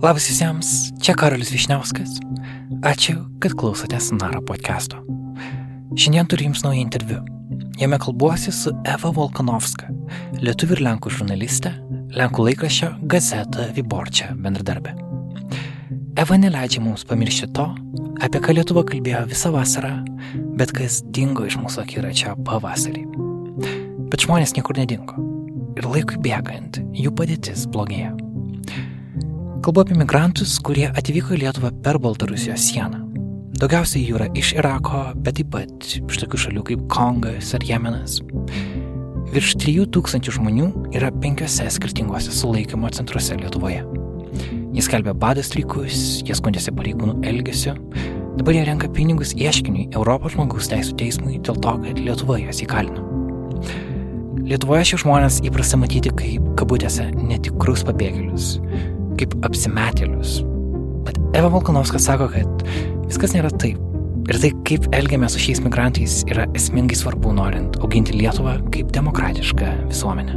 Labas visiems, čia Karolis Višniauskas. Ačiū, kad klausotės Naro podcast'o. Šiandien turiu jums naują interviu. Jame kalbuosi su Eva Volkanovska, lietuvių ir lenkų žurnalistė, lenkų laikraščio Gazeta Viborčia bendradarbė. Eva neleidžia mums pamiršti to, apie ką Lietuva kalbėjo visą vasarą, bet kas dingo iš mūsų akiračio pavasarį. Bet žmonės niekur nedingo. Ir laikui bėgant, jų padėtis blogėjo. Kalbu apie migrantus, kurie atvyko į Lietuvą per Baltarusijos sieną. Daugiausiai jų yra iš Irako, bet taip pat iš tokių šalių kaip Kongas ar Jemenas. Virš 3000 žmonių yra penkiose skirtingose sulaikymo centruose Lietuvoje. Jis kelbė badas streikus, jie skundėsi pareigūnų elgesiu, dabar jie renka pinigus ieškiniui Europos žmogaus teisų teismui dėl to, kad Lietuva juos įkalino. Lietuvoje šie žmonės įprasta matyti kaip, kabutėse, netikrus pabėgėlius, kaip apsimetėlius. Bet Eva Volkanovska sako, kad viskas nėra taip. Ir tai, kaip elgiamės su šiais migrantais, yra esmingai svarbu norint auginti Lietuvą kaip demokratišką visuomenę.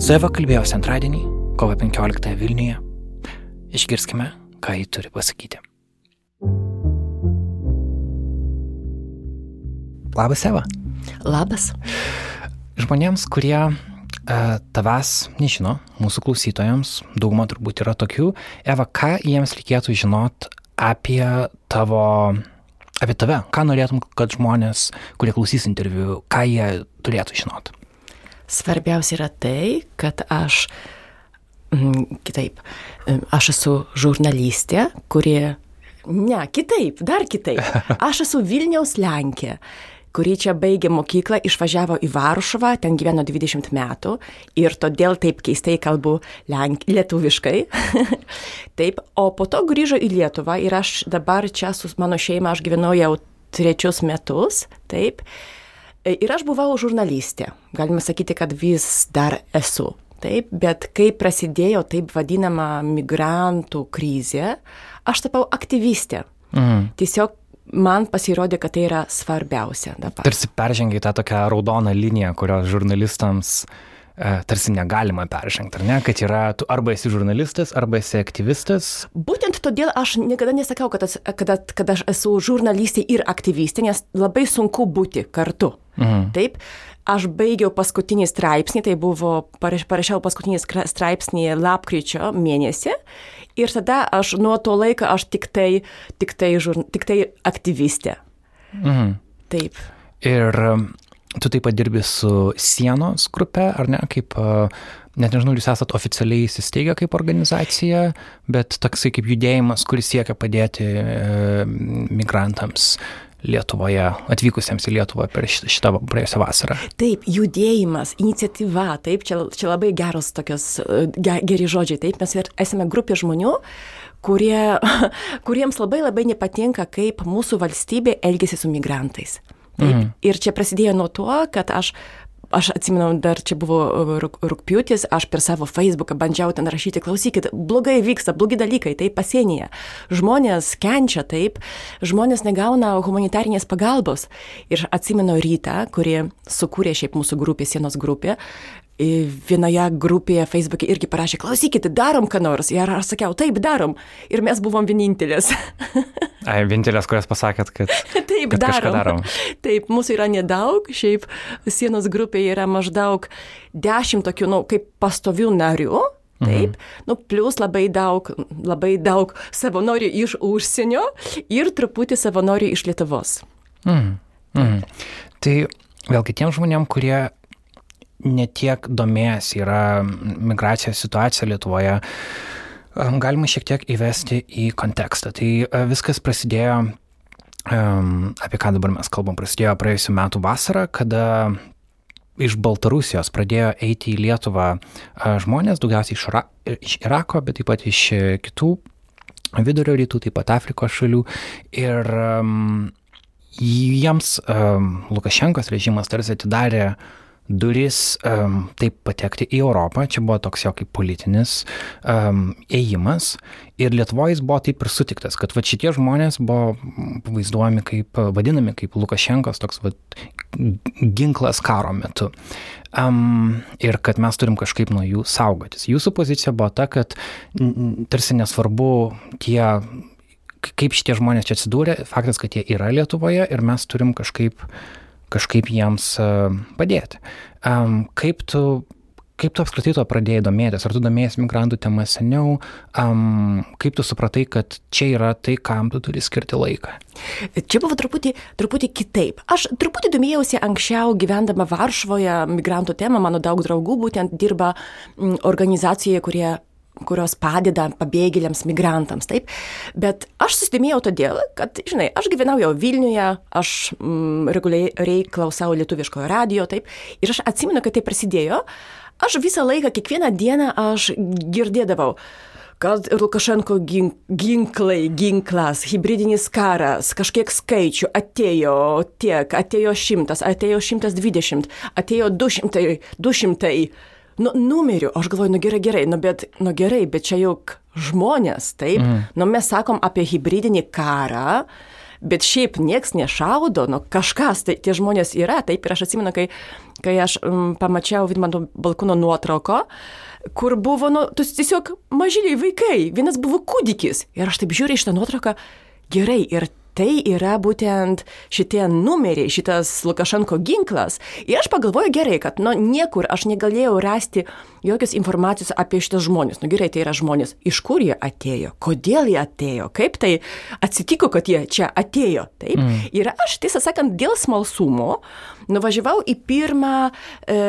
Su Eva kalbėjausi antradienį, kovo 15 Vilniuje. Išgirskime, ką ji turi pasakyti. Labas, Eva. Labas. Žmonėms, kurie tavęs nežino, mūsų klausytojams, dauguma turbūt yra tokių. Eva, ką jiems reikėtų žinot apie tavo, apie tave? Ką norėtum, kad žmonės, kurie klausys interviu, ką jie turėtų žinot? Svarbiausia yra tai, kad aš, mm, kitaip, aš esu žurnalistė, kurie, ne, kitaip, dar kitaip. Aš esu Vilniaus Lenkė kuri čia baigė mokyklą, išvažiavo į Varšuvą, ten gyveno 20 metų ir todėl taip keistai kalbu lenk, lietuviškai. taip, o po to grįžo į Lietuvą ir aš dabar čia su mano šeima, aš gyvenau jau trečius metus, taip. Ir aš buvau žurnalistė, galima sakyti, kad vis dar esu. Taip, bet kai prasidėjo taip vadinama migrantų krizė, aš tapau aktyvistė. Mm. Tiesiog man pasirodė, kad tai yra svarbiausia dabar. Tarsi peržengiai tą tokią raudoną liniją, kurios žurnalistams e, tarsi negalima peržengti, ar ne, kad yra, tu arba esi žurnalistas, arba esi aktyvistas. Būtent todėl aš niekada nesakau, kad, kad, kad aš esu žurnalistė ir aktyvistė, nes labai sunku būti kartu. Mhm. Taip, aš baigiau paskutinį straipsnį, tai buvo, parašiau paskutinį straipsnį lapkričio mėnesį Ir tada aš nuo to laiko aš tik tai, tik tai, žur, tik tai aktyvistė. Mhm. Taip. Ir um, tu taip pat dirbi su sienos grupe, ar ne, kaip, net nežinau, jūs esate oficialiai įsisteigę kaip organizacija, bet toksai kaip judėjimas, kuris siekia padėti e, migrantams Lietuvoje, atvykusiems į Lietuvą per šitą praėjusią vasarą. Taip, judėjimas, iniciatyva, taip, čia, čia labai geros tokios, geri žodžiai, taip, mes esame grupė žmonių, kurie, kuriems labai labai nepatinka, kaip mūsų valstybė elgesi su migrantais. Taip. Mhm. Ir čia prasidėjo nuo to, kad aš aš atsimenu, dar čia buvo uh, rūpjūtis, aš per savo Facebooką bandžiau ten rašyti, klausykit, blogai vyksta, blogi dalykai, tai pasienyje. Žmonės kenčia taip, žmonės negauna humanitarinės pagalbos. Ir atsimenu rytą, kurie sukūrė šiaip mūsų grupė, sienos grupė, vienoje grupėje Facebook'e irgi parašė, klausykit, darom ką nors. Ir aš sakiau, taip, darom. Ir mes buvom vienintelės. Ai, vienintelės, kurias pasakėt, kad, taip, kad darom. darom. Taip, mūsų yra nedaug, šiaip sienos grupėje yra maždaug dešimt tokių, nu, kaip pastovių narių. Taip, mhm. nu, plus labai daug, labai daug savanorių iš užsienio ir truputį savanorių iš Lietuvos. Mhm. Mhm. Tai vėlgi tiem žmonėm, kurie netiek domėjęs yra migracijos situacija Lietuvoje, galima šiek tiek įvesti į kontekstą. Tai e, viskas prasidėjo, apie ką dabar mes kalbam, prasidėjo praėjusiu metu vasarą, kada iš Baltarusijos pradėjo eiti į Lietuvą e, žmonės, daugiausiai iš, Ra iš Irako, bet taip pat iš kitų vidurio rytų, taip pat Afrikos šalių. Ir um, jiems um, Lukašenkos režimas tarsi atidarė durys um, taip patekti į Europą, čia buvo toks jo kaip politinis um, ėjimas ir Lietuvoje jis buvo taip ir sutiktas, kad va šitie žmonės buvo vaizduojami kaip, vadinami kaip Lukašenkos toks va, ginklas karo metu. Um, ir kad mes turim kažkaip nuo jų saugotis. Jūsų pozicija buvo ta, kad tarsi nesvarbu tie kaip šitie žmonės čia atsidūrė, faktas, kad jie yra Lietuvoje ir mes turim kažkaip, kažkaip jiems e, padėti. Kaip tu kaip tu apskritai to pradėjai domėtis? Ar tu domėjai migrantų temą seniau? Um, kaip tu supratai, kad čia yra tai, kam tu turi skirti laiką? Čia buvo truputį, truputį kitaip. Aš truputį domėjausi anksčiau gyvendama Varšuvoje migrantų temą. Mano daug draugų būtent dirba organizacijoje, kurie kurios padeda pabėgėliams, migrantams, taip. Bet aš susidomėjau todėl, kad, žinai, aš gyvenau jau Vilniuje, aš mm, reguliariai klausau lietuviškojo radio, taip. Ir aš atsimenu, kad tai prasidėjo. Aš visą laiką, kiekvieną dieną aš girdėdavau, kad Lukašenko ginklai, ginklas, hybridinis karas, kažkiek skaičių atėjo tiek, atėjo šimtas, atėjo šimtas dvidešimt, atėjo du šimtai, du šimtai nu, numerių, aš galvoju, nu gerai, gerai, nu bet, nu gerai, bet čia juk žmonės, taip, mm. nu mes sakom apie hybridinį karą, bet šiaip nieks nešaudo, nu kažkas, tai tie žmonės yra, taip, ir aš atsimenu, kai, kai aš um, pamačiau Vidmanto balkono nuotrauko, kur buvo, nu, tu tiesiog mažyliai vaikai, vienas buvo kūdikis, ir aš taip žiūriu iš tą nuotrauką, gerai, ir tai yra būtent šitie numeriai, šitas Lukašenko ginklas. Ir aš pagalvoju gerai, kad nu, niekur aš negalėjau rasti jokios informacijos apie šitas žmonės. Nu gerai, tai yra žmonės, iš kur jie atėjo, kodėl jie atėjo, kaip tai atsitiko, kad jie čia atėjo. Taip. Mm. Ir aš, tiesą sakant, dėl smalsumo nuvažiavau į pirmą e,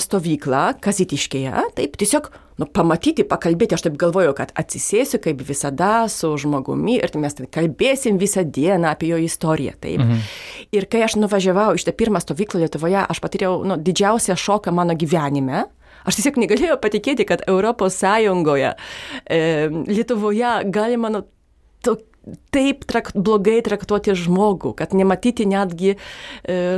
stovyklą Kazitiškėje, taip, tiesiog nu, pamatyti, pakalbėti, aš taip galvoju, kad atsisėsiu kaip visada su žmogumi ir mes ten kalbėsim visą dieną apie jo istoriją. Taip. Mhm. Ir kai aš nuvažiavau iš tą pirmą stovyklą Lietuvoje, aš patyriau nu, didžiausią šoką mano gyvenime. Aš tiesiog negalėjau patikėti, kad Europos Sąjungoje, e, Lietuvoje galima nu, to, taip trakt, blogai traktuoti žmogų, kad nematyti netgi e,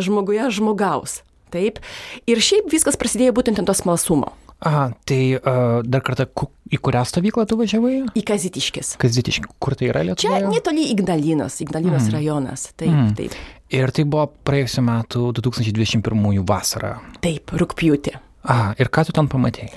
žmoguje žmogaus. Taip. Ir šiaip viskas prasidėjo būtent ant to smalsumo. Aha, tai uh, dar kartą, į kurią stovyklą tu važiavai? Į Kazitiškis. Kazitiškis, kur tai yra Lietuvoje? Čia netoli Ignalinos, Ignalinos mm. rajonas. Taip, mm. taip. Ir tai buvo praėjusiu metu 2021 vasarą. Taip, rūpjūtį. Aha, ir ką tu ten pamatėjai?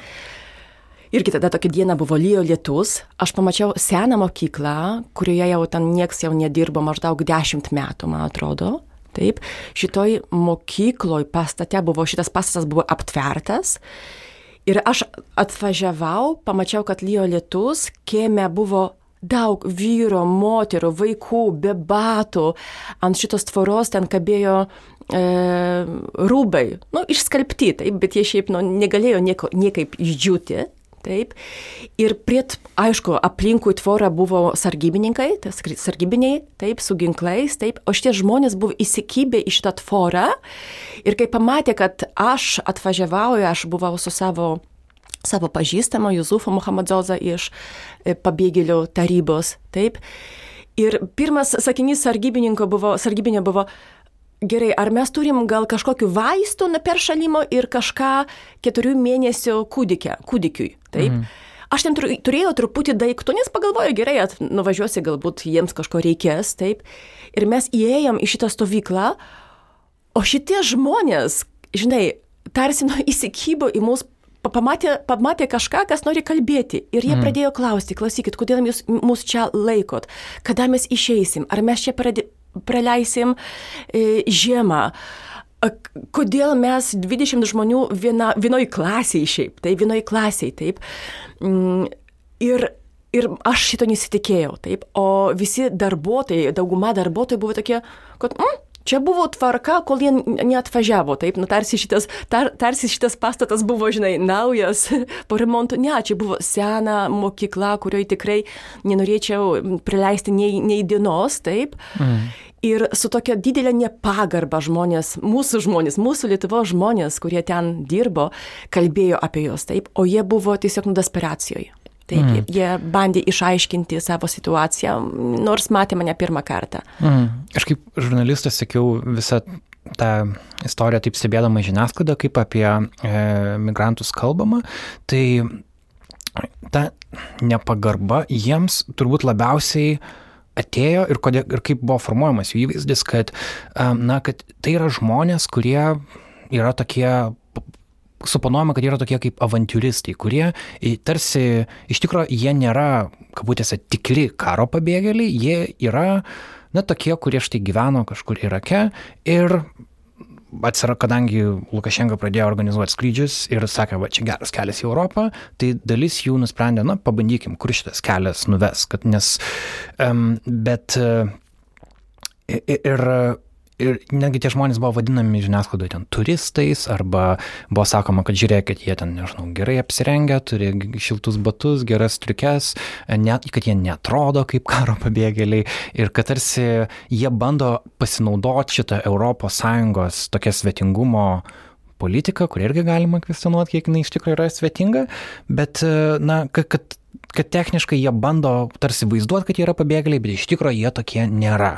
Irgi tada tokia diena buvo lyjo lietus, aš pamačiau seną mokyklą, kurioje jau ten nieks jau nedirbo maždaug dešimt metų, man atrodo. Taip, šitoj mokykloj pastate buvo, šitas pastatas buvo aptvertas Ir aš atvažiavau, pamačiau, kad lyjo lietus, kieme buvo daug vyro, moterų, vaikų, be batų. Ant šitos tvoros ten kabėjo e, rūbai, nu, išskalbti, taip, bet jie šiaip nu, negalėjo nieko, niekaip išdžiūti. Taip. Ir prie, aišku, aplinkui tvorą buvo sargybininkai, tai sargybiniai, taip, su ginklais, taip, o šitie žmonės buvo įsikibę į šitą tvorą ir kai pamatė, kad aš atvažiavau, aš buvau su savo savo pažįstamo Juzufu Muhammadzozą iš e, pabėgėlių tarybos, taip. Ir pirmas sakinys sargybininko buvo, sargybinio buvo, Gerai, ar mes turim gal kažkokiu vaistu nuo peršalimo ir kažką keturių mėnesių kūdikė, kūdikiui, taip? Mm. Aš ten turėjau truputį daiktų, nes pagalvoju, gerai, nuvažiuosi, galbūt jiems kažko reikės, taip. Ir mes įėjom į šitą stovyklą, o šitie žmonės, žinai, tarsi nu įsikybo į mus pamatė, pamatė kažką, kas nori kalbėti. Ir jie mm. pradėjo klausti, klausykit, kodėl jūs mus čia laikot, kada mes išeisim, ar mes čia pradė, praleisim e, žiemą. Kodėl mes 20 žmonių viena, vienoj klasiai šiaip, tai vienoj klasiai, taip. Mm, ir, ir aš šito nesitikėjau, taip. O visi darbuotojai, dauguma darbuotojų buvo tokie, kad, mm, Čia buvo tvarka, kol jie neatvažiavo, taip, nu, tarsi šitas, tar, tarsi šitas pastatas buvo, žinai, naujas po remonto. Ne, čia buvo sena mokykla, kurioje tikrai nenorėčiau prileisti nei, nei dienos, taip. Mm. Ir su tokia didelė nepagarba žmonės, mūsų žmonės, mūsų Lietuvo žmonės, kurie ten dirbo, kalbėjo apie juos, taip, o jie buvo tiesiog nu desperacijoje. Taip, mm. jie bandė išaiškinti savo situaciją, nors matė mane pirmą kartą. Mm. Aš kaip žurnalistas sekiau visą tą istoriją taip stebėdama žiniasklaidą, kaip apie e, migrantus kalbama, tai ta nepagarba jiems turbūt labiausiai atėjo ir, kodėl, ir kaip buvo formuojamas jų įvaizdis, kad, na, kad tai yra žmonės, kurie yra tokie suponuojama, kad yra tokie kaip avantūristai, kurie tarsi iš tikrųjų jie nėra, kabutėse, tikri karo pabėgėliai, jie yra, na, tokie, kurie štai gyveno kažkur Irake ir atsira, kadangi Lukašenka pradėjo organizuoti skrydžius ir sakė, va čia geras kelias į Europą, tai dalis jų nusprendė, na, pabandykim, kur šitas kelias nuves, kad nes, um, bet uh, ir ir netgi tie žmonės buvo vadinami žiniasklaidoje ten turistais, arba buvo sakoma, kad žiūrėkit, jie ten, nežinau, gerai apsirengę, turi šiltus batus, geras triukes, net, kad jie netrodo kaip karo pabėgėliai ir kad tarsi jie bando pasinaudoti šitą ES tokią svetingumo politiką, kur irgi galima kvestionuoti, kiek jinai iš tikrųjų yra svetinga, bet, na, kad, kad kad techniškai jie bando tarsi vaizduoti, kad jie yra pabėgėliai, bet iš tikrųjų jie tokie nėra.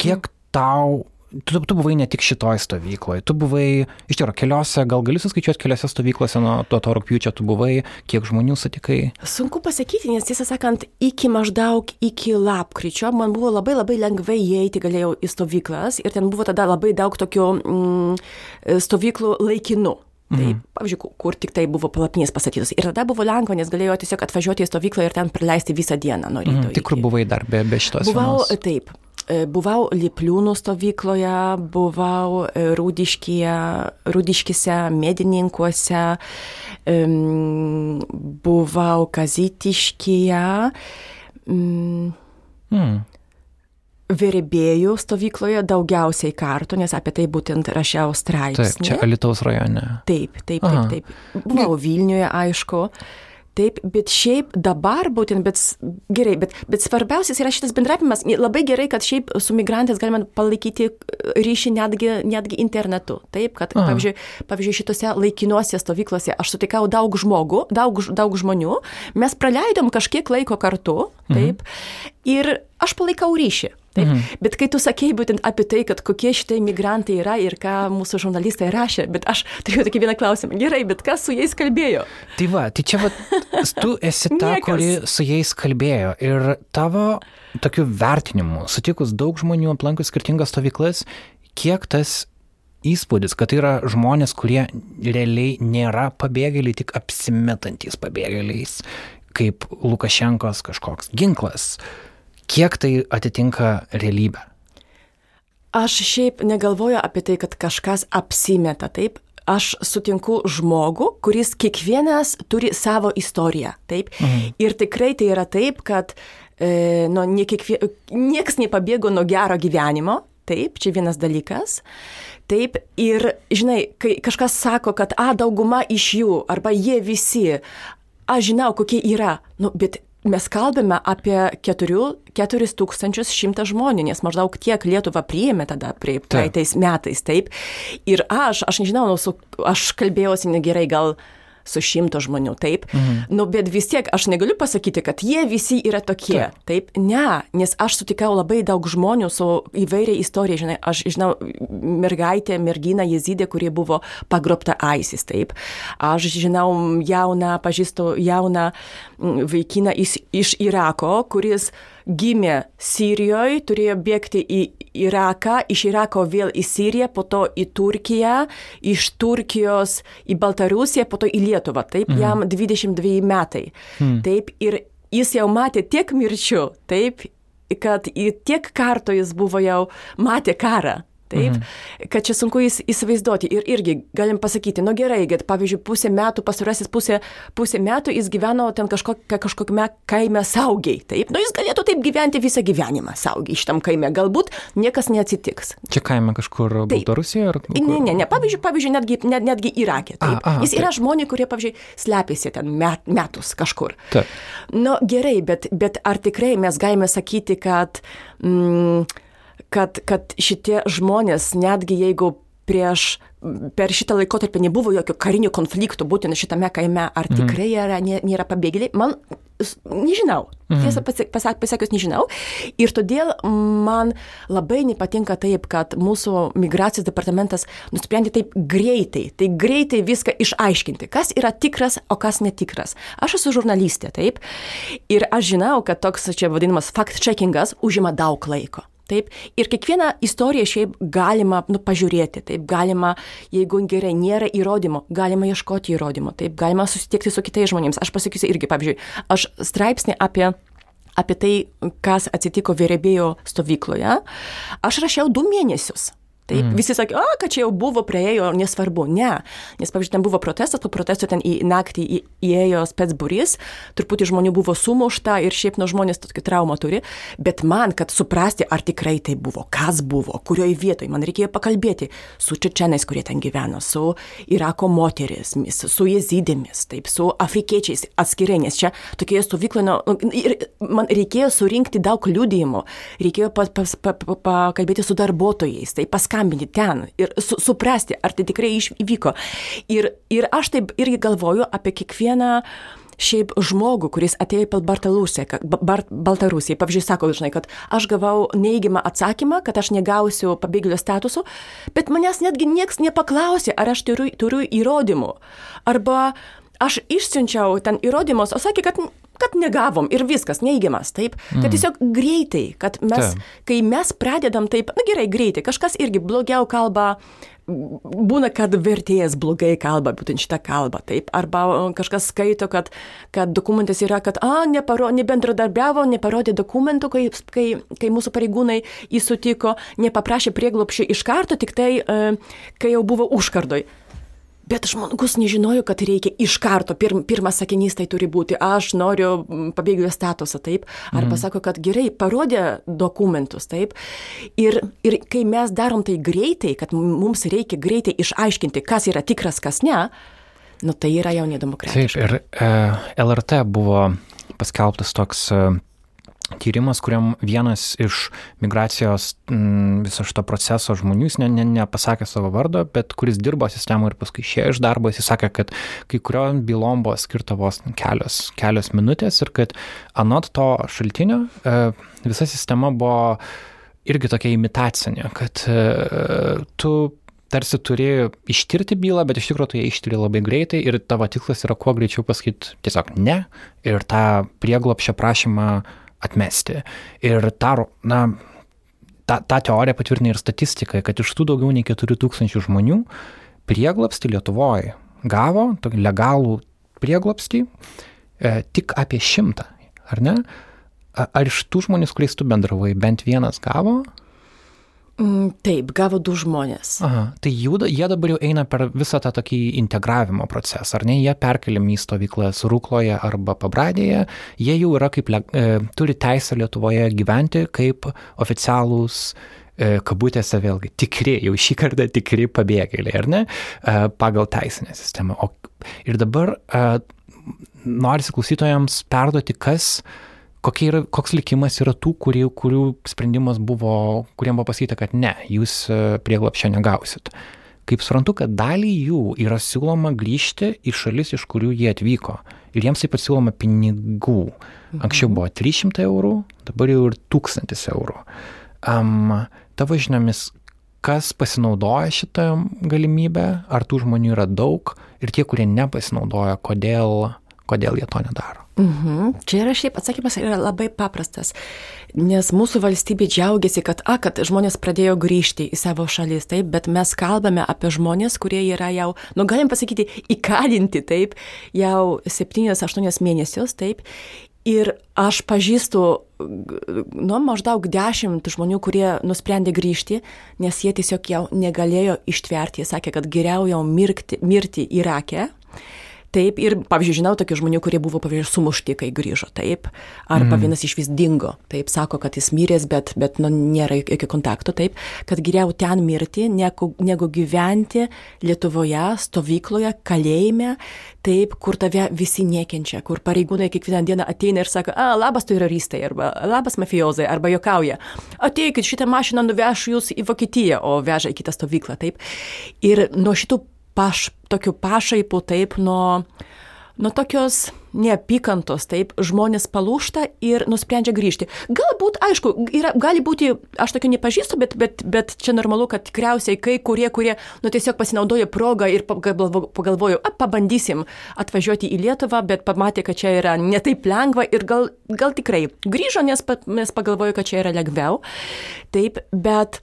Kiek tau tu, tu buvai ne tik šitoj stovykloje, tu buvai, iš tikrųjų, keliose, gal gali suskaičiuoti keliose stovyklose nuo to, to rūpjūčio tu buvai, kiek žmonių sutikai? Sunku pasakyti, nes tiesą sakant, iki maždaug iki lapkričio man buvo labai labai lengvai įeiti, galėjau į stovyklas ir ten buvo tada labai daug tokių mm, stovyklų laikinų. Tai, mhm. pavyzdžiui, kur tik tai buvo palapinės pastatytos. Ir tada buvo lengva, nes galėjo tiesiog atvažiuoti į stovyklą ir ten praleisti visą dieną nuo ryto. Mhm. Tik kur buvai dar be, be šitos? Buvau, vienos? taip, buvau Lipliūnų stovykloje, buvau e, Rūdiškise, Medininkuose, buvau Kazitiškyje. Hmm. Veribėjų stovykloje daugiausiai kartų, nes apie tai būtent rašiau straipsnį. Taip, čia Alitaus rajone. Taip, taip, taip. taip. Buvau Vilniuje, aišku. Taip, bet šiaip dabar būtent, bet gerai, bet, bet svarbiausias yra šitas bendravimas. Labai gerai, kad šiaip su migrantais galima palaikyti ryšį netgi, netgi internetu. Taip, kad, Aha. pavyzdžiui, pavyzdžiui, šitose laikinuose stovyklose aš sutikau daug žmogų, daug, daug žmonių, mes praleidom kažkiek laiko kartu, mhm. taip, mhm. ir aš palaikau ryšį. Taip. Mhm. Bet kai tu sakei būtent apie tai, kad kokie šitai migrantai yra ir ką mūsų žurnalistai rašė, bet aš turėjau tokį vieną klausimą. Gerai, bet kas su jais kalbėjo? Tai va, tai čia va, tu esi ta, kuri su jais kalbėjo ir tavo tokiu vertinimu, sutikus daug žmonių, aplankus skirtingas stovyklas, kiek tas įspūdis, kad tai yra žmonės, kurie realiai nėra pabėgėliai, tik apsimetantys pabėgėliais, kaip Lukašenkos kažkoks ginklas. Kiek tai atitinka realybę? Aš šiaip negalvoju apie tai, kad kažkas apsimeta, taip? Aš sutinku žmogų, kuris kiekvienas turi savo istoriją, taip? Mhm. Ir tikrai tai yra taip, kad e, nu, nie kiekvie, nieks nepabėgo nuo gero gyvenimo, taip, čia vienas dalykas. Taip, ir žinai, kai kažkas sako, kad, a, dauguma iš jų, arba jie visi, aš žinau, kokie yra, nu, bet mes kalbame apie 4100 žmonių, nes maždaug tiek Lietuva priėmė tada prie praeitais metais, taip. Ir aš, aš nežinau, nu, su, aš kalbėjausi negerai, gal su šimto žmonių, taip. Mhm. Nu, bet vis tiek aš negaliu pasakyti, kad jie visi yra tokie. Taip. taip, ne, nes aš sutikau labai daug žmonių su įvairia istorija, žinai, aš žinau mergaitę, merginą jezidė, kurie buvo pagrobta ISIS, taip. Aš žinau jauną, pažįstu jauną vaikiną iš, iš Irako, kuris gimė Sirijoje, turėjo bėgti į Iraką, iš Irako vėl į Siriją, po to į Turkiją, iš Turkijos į Baltarusiją, po to į Lietuvą. Taip, mhm. jam 22 metai. Mhm. Taip, ir jis jau matė tiek mirčių, taip, kad tiek kartų jis buvo jau matė karą. Taip, mhm. kad čia sunku įsivaizduoti. Ir irgi galim pasakyti, nu gerai, kad pavyzdžiui, pusę metų, pasirasis pusę, pusę metų jis gyveno ten kažkokia, kažkokiame kaime saugiai. Taip, nu jis galėtų taip gyventi visą gyvenimą saugiai šitam kaime. Galbūt niekas neatsitiks. Čia kaime kažkur Baltarusijoje ar kur? Ne, ne, ne. Pavyzdžiui, pavyzdžiui netgi, net, netgi Irake. Taip. A, a, jis yra taip. žmonių, kurie, pavyzdžiui, slepiasi ten met, metus kažkur. Taip. Nu gerai, bet, bet ar tikrai mes galime sakyti, kad... Mm, kad, kad šitie žmonės, netgi jeigu prieš, per šitą laikotarpį nebuvo jokio karinių konfliktų būtent šitame kaime, ar mhm. tikrai yra, nėra pabėgėliai, man nežinau. Mhm. Tiesą pasakius, nežinau. Ir todėl man labai nepatinka taip, kad mūsų migracijos departamentas nusprendė taip greitai, tai greitai viską išaiškinti, kas yra tikras, o kas netikras. Aš esu žurnalistė, taip. Ir aš žinau, kad toks čia vadinamas fact-checkingas užima daug laiko. Taip, ir kiekvieną istoriją šiaip galima nu, pažiūrėti, taip, galima, jeigu gerai nėra įrodymų, galima ieškoti įrodymų, taip, galima susitikti su kitais žmonėmis. Aš pasakysiu irgi, pavyzdžiui, aš straipsnį apie apie tai, kas atsitiko Vėrebėjo stovykloje, aš rašiau du mėnesius. Taip, mm. visi sakė, o, kad čia jau buvo, prieėjo, nesvarbu. Ne, nes, pavyzdžiui, ten buvo protestas, po protesto ten į naktį į, įėjo spetsburys, truputį žmonių buvo sumušta ir šiaip nuo žmonės tokį traumą turi, bet man, kad suprasti, ar tikrai tai buvo, kas buvo, kurioje vietoje, man reikėjo pakalbėti su čečenais, kurie ten gyveno, su Irako moterismis, su jezidėmis, taip, su afrikiečiais atskirai, nes čia tokioje stovykloje, nu, ir man reikėjo surinkti daug liudijimų, reikėjo pakalbėti pa, pa, pa, su darbuotojais, tai paskatyti paskambinti ten ir su, suprasti, ar tai tikrai įvyko. Ir, ir aš taip irgi galvoju apie kiekvieną šiaip žmogų, kuris atėjo į Baltarusiją, Baltarusiją, pavyzdžiui, sako, žinai, kad aš gavau neįgimą atsakymą, kad aš negausiu pabėgėlio statuso, bet manęs netgi niekas nepaklausė, ar aš turiu, turiu įrodymų. Arba aš išsiunčiau ten įrodymus, o sakė, kad kad negavom ir viskas, neįgiamas, taip. Mm. Kad tiesiog greitai, kad mes, Ta. kai mes pradedam taip, na gerai, greitai, kažkas irgi blogiau kalba, būna, kad vertėjas blogai kalba, būtent šitą kalbą, taip, arba kažkas skaito, kad, kad dokumentas yra, kad, a, neparo, nebendradarbiavo, neparodė dokumentų, kai, kai, kai mūsų pareigūnai įsutiko, nepaprašė prieglopšio iš karto, tik tai, kai jau buvo užkardoj. Bet žmogus nežinojo, kad reikia iš karto, pirm, pirmas sakinys tai turi būti, aš noriu pabėgėlio statusą, taip, arba mm. sako, kad gerai, parodė dokumentus, taip. Ir, ir kai mes darom tai greitai, kad mums reikia greitai išaiškinti, kas yra tikras, kas ne, nu tai yra jau nedemokratiška. Taip, ir e, LRT buvo paskelbtas toks e, tyrimas, kuriam vienas iš migracijos m, mm, viso šito proceso žmonių, jis ne, ne, nepasakė savo vardo, bet kuris dirbo sistemoje ir paskui išėjo iš darbo, jis sakė, kad kai kuriom bylom buvo skirta vos kelios, kelios minutės ir kad anot to šaltinio e, visa sistema buvo irgi tokia imitacinė, kad e, tu tarsi turi ištirti bylą, bet iš tikrųjų tu ją ištiri labai greitai ir tavo tikslas yra kuo greičiau pasakyti tiesiog ne ir tą prieglopšio prašymą atmesti. Ir tą, na, tą, tą teoriją patvirtina ir statistika, kad iš tų daugiau nei 4000 žmonių prieglapsti Lietuvoje gavo legalų prieglapstį e, tik apie šimtą, ar ne? Ar iš tų žmonių, kuriais tu bendravai, bent vienas gavo? Mm, taip, gavo du žmonės. Aha, tai jų, jie dabar jau eina per visą tą tokį integravimo procesą, ar ne? Jie perkeliami į stovyklas Rūkloje arba Pabradėje, jie jau yra kaip, e, turi teisę Lietuvoje gyventi kaip oficialūs e, kabutėse vėlgi tikri, jau šį kartą tikri pabėgėliai, ar ne, e, pagal teisinę sistemą. O, ir dabar e, norisi klausytojams perduoti, kas yra, koks likimas yra tų, kurių, kurių sprendimas buvo, kuriem buvo pasakyta, kad ne, jūs e, prieglapščio negausit. Kaip suprantu, kad dalį jų yra siūloma grįžti į šalis, iš kurių jie atvyko. Ir jiems taip pat siūloma pinigų. Anksčiau buvo 300 eurų, dabar jau ir 1000 eurų. Um, tavo žiniomis, kas pasinaudoja šitą galimybę, ar tų žmonių yra daug ir tie, kurie nepasinaudoja, kodėl, kodėl jie to nedaro? Mhm. Čia yra šiaip atsakymas yra labai paprastas, nes mūsų valstybė džiaugiasi, kad, a, kad žmonės pradėjo grįžti į savo šalis, taip, bet mes kalbame apie žmonės, kurie yra jau, nu galim pasakyti, įkalinti, taip, jau 7-8 mėnesius, taip. Ir aš pažįstu, nu, maždaug dešimt žmonių, kurie nusprendė grįžti, nes jie tiesiog jau negalėjo ištverti. Jie sakė, kad geriau jau mirti, mirti Irake, Taip, ir, pavyzdžiui, žinau tokių žmonių, kurie buvo, pavyzdžiui, sumušti, kai grįžo, taip, arba mm. vienas iš vis dingo, taip, sako, kad jis miręs, bet, bet nu, nėra jokio kontakto, taip, kad geriau ten mirti, negu, negu gyventi Lietuvoje, stovykloje, kalėjime, taip, kur tave visi nekenčia, kur pareigūnai kiekvieną dieną ateina ir sako, a, labas teroristai, arba labas mafiozai, arba jokauja, ateikit, šitą mašiną nuveš jūs į Vokietiją, o veža į kitą stovyklą, taip. Ir nuo šitų paš, tokių pašaipų taip nuo, nuo tokios neapykantos, taip, žmonės palūšta ir nusprendžia grįžti. Galbūt, aišku, yra, gali būti, aš tokio nepažįstu, bet, bet, bet čia normalu, kad tikriausiai kai kurie, kurie, nu, tiesiog pasinaudoja progą ir pagalvojo, a, pabandysim atvažiuoti į Lietuvą, bet pamatė, kad čia yra netaip lengva ir gal, gal tikrai grįžo, nes, nes pagalvojo, kad čia yra lengviau. Taip, bet,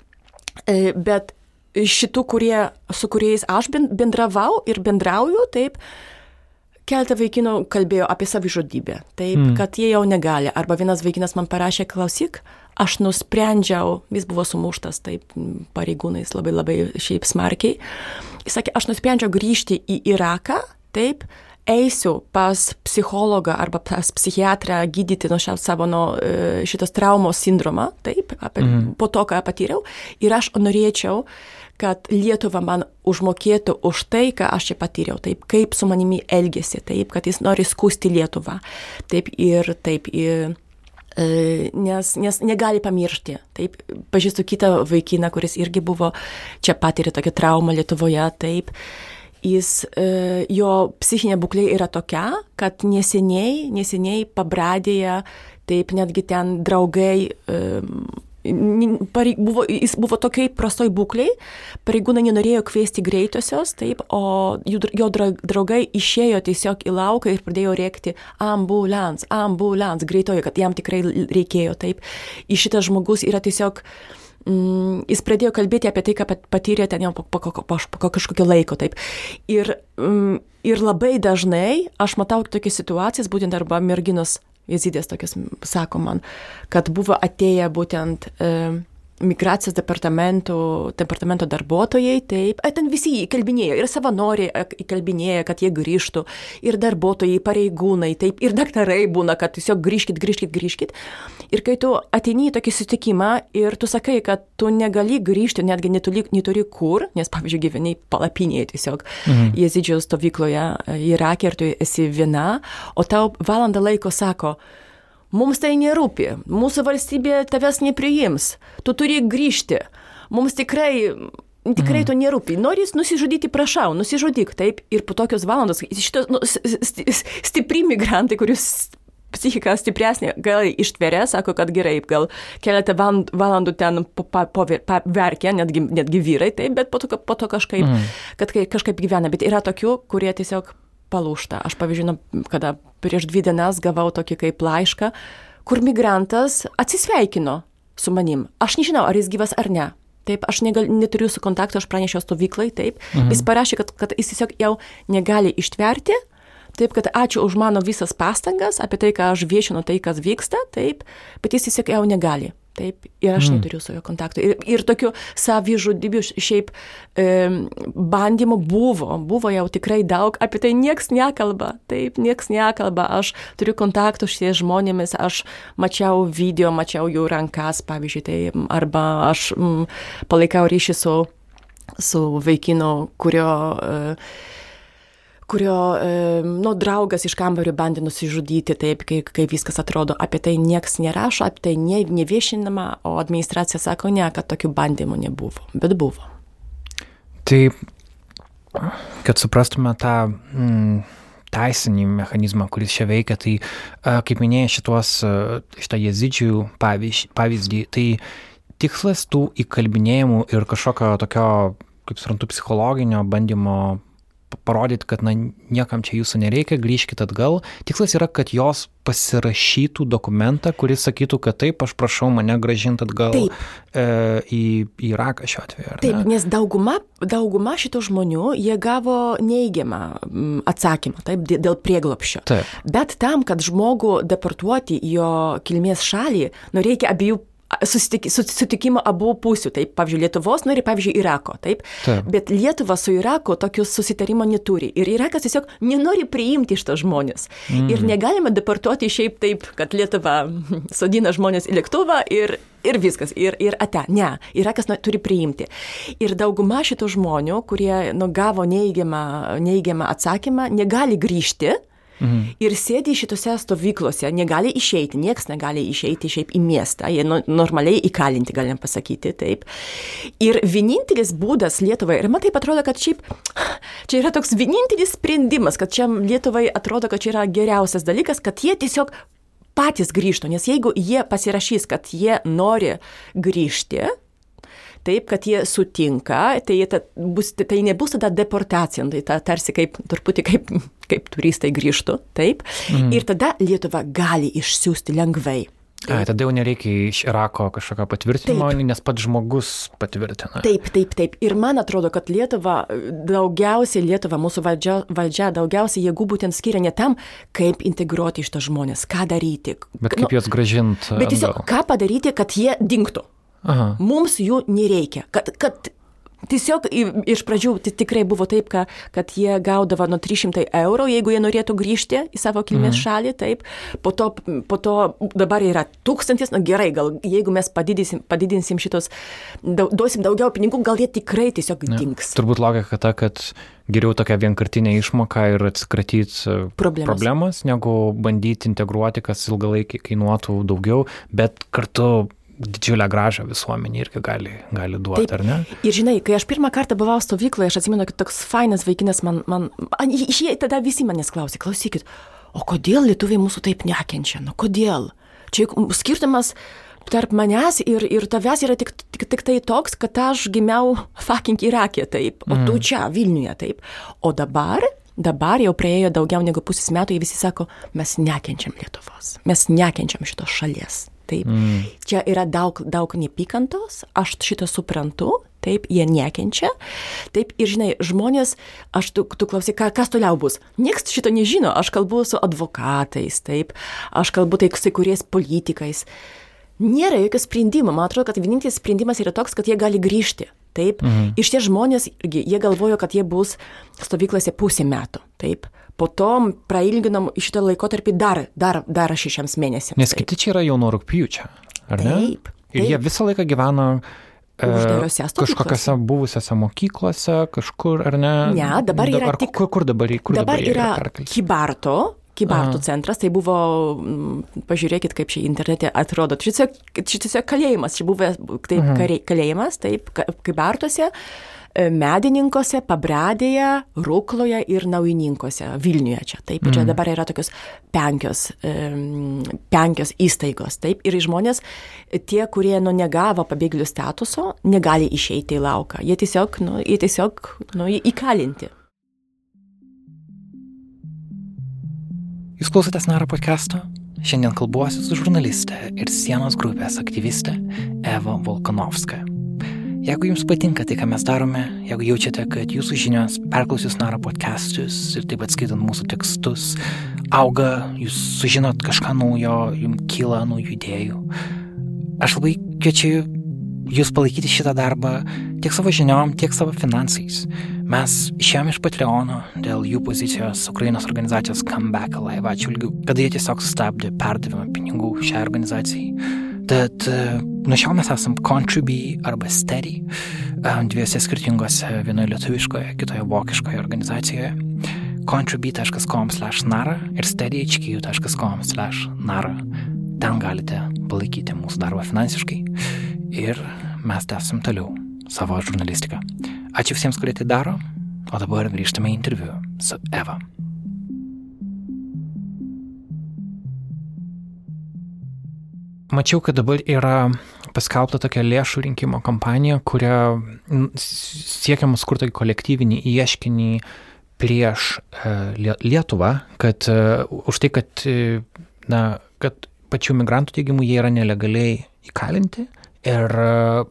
e, bet šitų, kurie, su kuriais aš bendravau ir bendrauju, taip, keletą vaikinų kalbėjo apie savižudybę, taip, mm. kad jie jau negali. Arba vienas vaikinas man parašė, klausyk, aš nusprendžiau, jis buvo sumuštas, taip, pareigūnais labai labai šiaip smarkiai. Jis sakė, aš nusprendžiau grįžti į Iraką, taip, eisiu pas psichologą arba pas psichiatrą gydyti nuo savo nuo šitos traumos sindromą, taip, apie, mm. po to, ką patyriau. Ir aš norėčiau, uh, kad Lietuva man užmokėtų už tai, ką aš čia patyriau, taip, kaip su manimi elgėsi, taip, kad jis nori skusti Lietuvą. Taip ir taip. Ir, e, nes, nes negali pamiršti. Taip, pažįstu kitą vaikiną, kuris irgi buvo čia patyrė tokią traumą Lietuvoje, taip. Jis, e, jo psichinė būklė yra tokia, kad neseniai, neseniai pabradėje, taip netgi ten draugai buvo, jis buvo tokiai prastoj būklei, pareigūnai nenorėjo kviesti greitosios, taip, o jo draugai išėjo tiesiog į lauką ir pradėjo rėkti ambulans, ambulans, greitojo, kad jam tikrai reikėjo, taip. Ir šitas žmogus yra tiesiog mm, jis pradėjo kalbėti apie tai, ką patyrė ten jau po, po, po, po, po kažkokio laiko. Taip. Ir, mm, ir labai dažnai aš matau tokias situacijas, būtent arba merginos jezidės tokias sako man, kad buvo atėję būtent e, migracijos departamento, departamento darbuotojai, taip, ten visi įkalbinėjo, ir savanoriai įkalbinėjo, kad jie grįžtų, ir darbuotojai, pareigūnai, taip, ir daktarai būna, kad tiesiog grįžkit, grįžkit, grįžkit. Ir kai tu ateini į tokį sutikimą ir tu sakai, kad tu negali grįžti, netgi neturi, neturi kur, nes, pavyzdžiui, gyveni palapinėje tiesiog, mhm. jezidžio stovykloje Irake ir tu esi viena, o tau valandą laiko sako, Mums tai nerūpi, mūsų valstybė tavęs nepriims, tu turi grįžti. Mums tikrai Tikrai mm. to nerūpi. Nori nusižudyti, prašau, nusižudyk, taip. Ir po tokios valandos, šitos nu, stipri migrantai, kurius psichika stipresnė, gal ištveria, sako, kad gerai, gal keletą valandų ten paverkia, netgi, netgi vyrai, taip, bet po to, po to kažkaip, mm. kad kažkaip gyvena. Bet yra tokių, kurie tiesiog palūšta. Aš pavyzdžiui, kada prieš dvi dienas gavau tokį kaip laišką, kur migrantas atsisveikino su manim. Aš nežinau, ar jis gyvas ar ne. Taip, aš negal, neturiu su kontaktu, aš pranešiau stovyklai, taip. Mhm. Jis parašė, kad, kad jis tiesiog jau negali ištverti. Taip, kad ačiū už mano visas pastangas, apie tai, ką aš viešinu, tai, kas vyksta, taip, bet jis tiesiog jau negali. Taip, ir aš mm. neturiu su juo kontakto. Ir, ir tokių savižudybių šiaip e, bandymų buvo, buvo jau tikrai daug, apie tai nieks nekalba, taip, nieks nekalba. Aš turiu kontaktų šiais žmonėmis, aš mačiau video, mačiau jų rankas, pavyzdžiui, tai, arba aš m, palaikau ryšį su, su vaikinu, kurio e, kurio nu, draugas iš kambario bandė nusižudyti, taip, kaip, kaip viskas atrodo. Apie tai niekas nerašo, apie tai ne, neviešinama, o administracija sako ne, kad tokių bandymų nebuvo, bet buvo. Tai, kad suprastume tą mm, teisinį mechanizmą, kuris čia veikia, tai, kaip minėjai, šitos, šitą jezidžių pavyzdį, tai tikslas tų įkalbinėjimų ir kažkokio tokio, kaip suprantu, psichologinio bandymo parodyti, kad na, niekam čia jūsų nereikia, grįžkit atgal. Tikslas yra, kad jos pasirašytų dokumentą, kuris sakytų, kad taip, aš prašau mane gražinti atgal taip. e, į, į Iraką šiuo atveju. Taip, ne? nes dauguma, dauguma šitų žmonių, jie gavo neigiamą atsakymą, taip, dėl prieglopščio. Taip. Bet tam, kad žmogų deportuoti į jo kilmės šalį, nu reikia abiejų susitik, susitikimo abu pusių, taip, pavyzdžiui, Lietuvos, nu ir, pavyzdžiui, Irako, taip. taip. Bet Lietuva su Iraku tokius susitarimo neturi. Ir Irakas tiesiog nenori priimti to žmonės. Mm. Ir negalima deportuoti šiaip taip, kad Lietuva sodina žmonės į lėktuvą ir, ir viskas, ir, ir ate. Ne, Irakas nu, turi priimti. Ir dauguma šitų žmonių, kurie nu, gavo neįgiamą, neįgiamą atsakymą, negali grįžti Mhm. Ir sėdi šitose stovyklose, negali išeiti, nieks negali išeiti šiaip į miestą, jie nu, normaliai įkalinti, galim pasakyti, taip. Ir vienintelis būdas Lietuvai, ir man taip atrodo, kad šiaip čia yra toks vienintelis sprendimas, kad čia Lietuvai atrodo, kad čia yra geriausias dalykas, kad jie tiesiog patys grįžtų, nes jeigu jie pasirašys, kad jie nori grįžti, taip, kad jie sutinka, tai, ta, bus, tai nebus tada deportacija, tai ta, tarsi kaip, truputį kaip, kaip turistai grįžtų, taip. Mm. Ir tada Lietuva gali išsiųsti lengvai. Ai, tada jau nereikia iš Irako kažkokio patvirtinimo, taip. nes pats žmogus patvirtina. Taip, taip, taip. Ir man atrodo, kad Lietuva, daugiausiai Lietuva, mūsų valdžia, valdžia daugiausiai jėgų būtent skiria ne tam, kaip integruoti iš to žmonės, ką daryti. Bet kaip nu, juos gražinti. Bet tiesiog, ką padaryti, kad jie dinktų. Aha. Mums jų nereikia. Kad, kad Tiesiog iš pradžių tikrai buvo taip, ka, kad jie gaudavo nuo 300 eurų, jeigu jie norėtų grįžti į savo kilmės mhm. šalį, taip. Po to, po to dabar yra tūkstantis, na gerai, gal jeigu mes padidinsim, padidinsim šitos, duosim daugiau pinigų, gal jie tikrai tiesiog ja. dinks. Turbūt logika ta, kad geriau tokia vienkartinė išmoka ir atsikratyti e, problemos. problemos, negu bandyti integruoti, kas ilgalaikį kainuotų daugiau, bet kartu didžiulę gražą visuomenį irgi gali, gali duoti, Taip. ar ne? Ir žinai, kai aš pirmą kartą buvau stovykloje, aš atsimenu, kad toks fainas vaikinas man, man, jie tada visi manęs klausė, klausykit, o kodėl lietuviai mūsų taip nekenčia, nu kodėl? Čia skirtumas tarp manęs ir, ir tavęs yra tik, tik, tik tai toks, kad aš gimiau fucking Irakė, taip, o mm. tu čia, Vilniuje, taip. O dabar Dabar jau praėjo daugiau negu pusės metų, jie visi sako, mes nekenčiam Lietuvos, mes nekenčiam šitos šalies. Taip. Mm. Čia yra daug, daug nepykantos, aš šitą suprantu, taip, jie nekenčia. Taip, ir žinai, žmonės, aš tu, tu klausai, ka, kas toliau bus. Niekas šito nežino, aš kalbu su advokatais, taip, aš kalbu tai su kuriais politikais. Nėra jokio sprendimo, man atrodo, kad vienintelis sprendimas yra toks, kad jie gali grįžti. Taip, mhm. iš tie žmonės, jie galvojo, kad jie bus stovyklose pusę metų. Taip, po to prailginom šitą laikotarpį dar, dar, dar šešiems mėnesiams. Nes kiti čia yra jau nuo rūpjūčio, ar ne? Taip. Ir taip. jie visą laiką gyveno e, Uždarose kažkokiose buvusiose mokyklose, kažkur, ar ne? Ne, dabar yra ar, tik... Kur, kur dabar, kur dabar, dabar yra, yra Kibarto, Kibartų Aha. centras, tai buvo, pažiūrėkit, kaip čia internete atrodo, čia tiesiog kalėjimas, čia buvo taip, mhm. kalėjimas, taip, Kibartuose. Ka medininkose, pabradėje, Rukloje ir naujininkose, Vilniuje čia. Taip, čia mhm. dabar yra tokios penkios, penkios įstaigos. Taip, ir žmonės, tie, kurie nu, negavo pabėgėlių statuso, negali išeiti į lauką. Jie tiesiog, nu, jie tiesiog nu, įkalinti. Jūs klausotės Naro podcast'o? Šiandien kalbuosiu su žurnaliste ir sienos grupės aktyviste Eva Volkanovska. Jeigu jums patinka tai, ką mes darome, jeigu jaučiate, kad jūsų žinios perklausius Naro podcastus ir taip pat skaitant mūsų tekstus, auga, jūs sužinot kažką naujo, jums kyla naujų idėjų. Aš labai kviečiu jūs palaikyti šitą darbą tiek savo žiniom, tiek savo finansais. Mes išėjome iš Patreono dėl jų pozicijos Ukrainos organizacijos Comeback Alive atšvilgių, kada jie tiesiog sustabdė perdavimą pinigų šiai organizacijai. Tad nuo šiol mes esam Contribui arba Steady, dviejose skirtingose, vienoje lietuviškoje, kitoje vokiškoje organizacijoje. contribui.com slash nara ir steadyhq.com slash nara. Ten galite palaikyti mūsų darbą finansiškai ir mes tęsim toliau savo žurnalistiką. Ačiū visiems, kurie tai daro, o dabar grįžtame į interviu su Eva. Mačiau, kad dabar yra paskelbta tokia lėšų rinkimo kampanija, kuria siekiama skurti kolektyvinį ieškinį prieš e, Lietuvą, kad e, už tai, kad, e, na, kad pačių migrantų teigimų jie yra nelegaliai įkalinti ir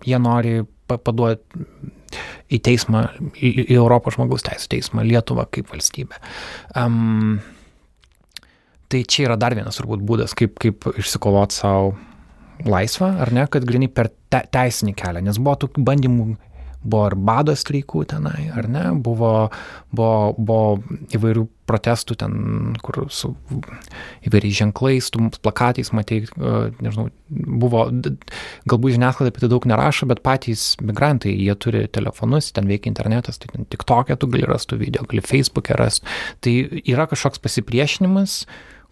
jie nori paduoti į teismą, į, Europos žmogaus teisų teismą Lietuvą kaip valstybę. Um, tai čia yra dar vienas turbūt būdas, kaip, kaip išsikovoti savo laisvą, ar ne, kad grinai per te, teisinį kelią, nes buvo tokių bandymų buvo ir bado streikų tenai, ar ne, buvo, buvo, buvo įvairių protestų ten, kur su įvairiais ženklais, tu plakatais matai, nežinau, buvo, galbūt žiniasklaida apie tai daug nerašo, bet patys migrantai, jie turi telefonus, ten veikia internetas, tai ten tik tokia tu gali rasti video, gali Facebook'e rasti. Tai yra kažkoks pasipriešinimas,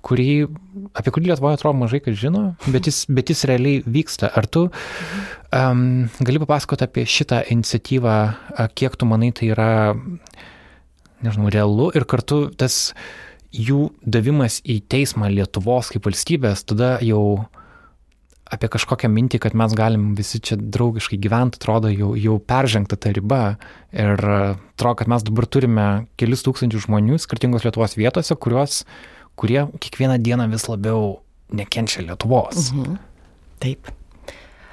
kurį, apie kurį Lietuvoje atrodo mažai kas žino, bet jis, bet jis realiai vyksta. Ar tu um, gali papasakoti apie šitą iniciatyvą, kiek tu manai tai yra, nežinau, realu ir kartu tas jų davimas į teismą Lietuvos kaip valstybės, tada jau apie kažkokią mintį, kad mes galim visi čia draugiškai gyventi, atrodo jau, jau peržengta ta riba. Ir atrodo, kad mes dabar turime kelis tūkstančių žmonių skirtingos Lietuvos vietose, kuriuos uh, kurie kiekvieną dieną vis labiau nekenčia Lietuvos. Mhm. Taip.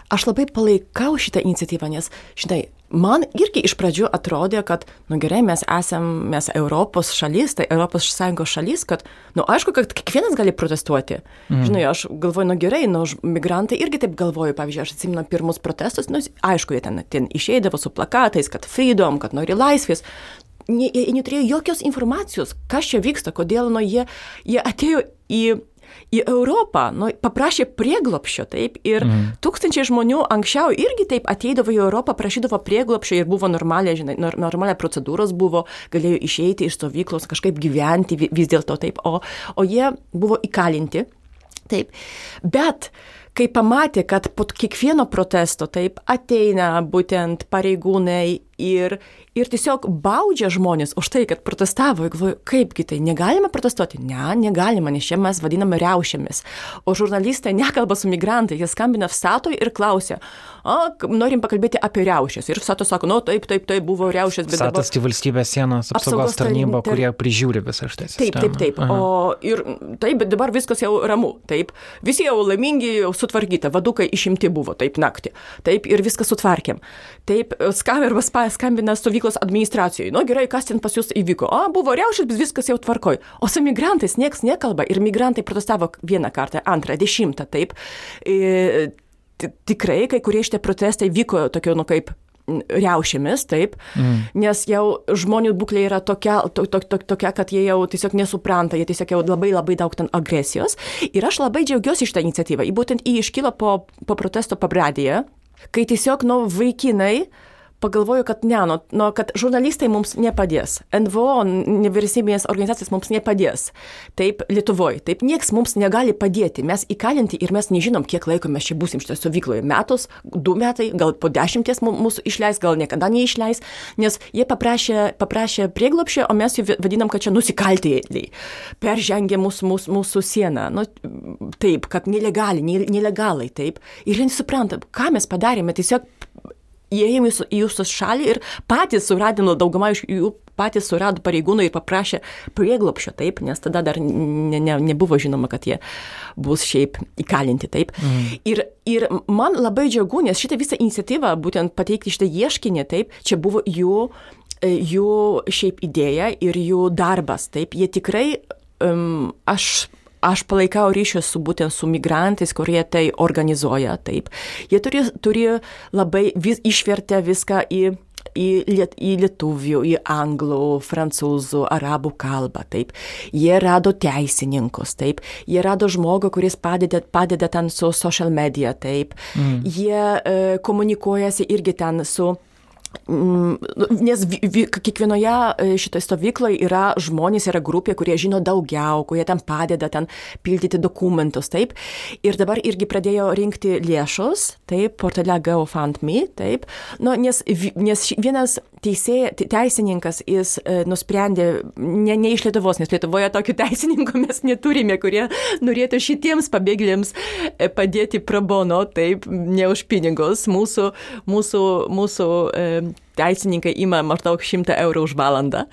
Aš labai palaikau šitą iniciatyvą, nes, žinai, man irgi iš pradžių atrodė, kad, nu gerai, mes esame, mes Europos šalis, tai Europos Sąjungos šalis, kad, nu aišku, kad kiekvienas gali protestuoti. Mm. Žinai, aš galvoju, nu gerai, nu migrantai irgi taip galvoju, pavyzdžiui, aš atsimenu pirmus protestus, nu aišku, jie ten, ten išeidavo su plakatais, kad freedom, kad nori laisvės, ne, jie neturėjo jokios informacijos, kas čia vyksta, kodėl nu, jie, jie atėjo į į Europą, nu, paprašė prieglopščio, taip, ir mm. tūkstančiai žmonių anksčiau irgi taip ateidavo į Europą, prašydavo prieglopščio ir buvo normalia, žinai, normalia procedūros buvo, galėjo išeiti iš stovyklos, kažkaip gyventi vis dėlto taip, o, o jie buvo įkalinti, taip, bet kai pamatė, kad po kiekvieno protesto taip ateina būtent pareigūnai ir, ir tiesiog baudžia žmonės už tai, kad protestavo. Galvoju, kaipgi tai, negalime protestuoti? Ne, negalima, nes čia mes vadiname riaušėmis. O žurnalistai nekalba su migrantai, jie skambina Vsatoj ir klausia, o, norim pakalbėti apie riaušės. Ir Vsato sako, nu taip, taip, taip, buvo riaušės, bet... Vsatas tai valstybės sienos apsaugos, apsaugos tarnyba, tar... kurie prižiūri visą šitą sistemą. Taip, taip, taip. Aha. O ir taip, bet dabar viskas jau ramu. Taip, visi jau laimingi, jau sutvarkyta, vadukai išimti buvo, taip naktį. Taip, ir viską sutvarkėm. Taip, Skaverbas skambina stovyklos administracijai. Nu gerai, kas ten pas jūs įvyko? O, buvo riaušės, bet viskas jau tvarkoj. O su migrantais nieks nekalba ir migrantai protestavo vieną kartą, antrą, dešimtą, taip. E, tikrai kai kurie šitie protestai vyko tokio, nu kaip riaušėmis, taip, mm. nes jau žmonių būklė yra tokia, to, to, to, tokia, kad jie jau tiesiog nesupranta, jie tiesiog jau labai labai daug ten agresijos. Ir aš labai džiaugiuosi šitą iniciatyvą. Į būtent į iškilo po, po protesto pabradėje, kai tiesiog, nu, vaikinai, uh, pagalvoju, kad ne, nu, nu, kad žurnalistai mums nepadės, NVO, nevyriausybinės organizacijos mums nepadės. Taip, Lietuvoje, taip, nieks mums negali padėti. Mes įkalinti ir mes nežinom, kiek laiko mes čia būsim šitoje stovykloje. Metus, du metai, gal po dešimties mūsų išleis, gal niekada neišleis, nes jie paprašė, paprašė prieglopšio, o mes jų vadinam, kad čia nusikaltėliai. Peržengė mūsų, mūsų, mūsų sieną. Nu, taip, kad nelegaliai, nelegalai, taip. Ir jie nesupranta, ką mes padarėme, tiesiog įėjom į jūsų šalį ir patys suradino, dauguma iš jų patys surado pareigūnų ir paprašė prieglopšio, taip, nes tada dar ne, ne, nebuvo žinoma, kad jie bus šiaip įkalinti, taip. Mm. Ir, ir man labai džiaugu, nes šitą visą iniciatyvą, būtent pateikti šitą ieškinį, taip, čia buvo jų, jų šiaip idėja ir jų darbas, taip, jie tikrai, um, aš aš palaikau ryšius su būtent su migrantais, kurie tai organizuoja, taip. Jie turi, turi labai vis, išvertę viską į į, liet, į lietuvių, į anglų, prancūzų, arabų kalbą, taip. Jie rado teisininkus, taip. Jie rado žmogų, kuris padeda, padeda ten su social media, taip. Mm. Jie e, komunikuojasi irgi ten su nes kiekvienoje e, šitoje stovykloje yra žmonės, yra grupė, kurie žino daugiau, kurie ten padeda ten pildyti dokumentus, taip. Ir dabar irgi pradėjo rinkti lėšos, taip, portale GoFundMe, taip. Nu, nes, nes vienas teisėja, teisininkas jis e, nusprendė, ne, ne iš Lietuvos, nes Lietuvoje tokių teisininkų mes neturime, kurie norėtų šitiems pabėgėliams e, padėti pro bono, taip, ne už pinigus. Mūsų, mūsų, mūsų e, teisininkai ima maždaug 100 eurų už valandą.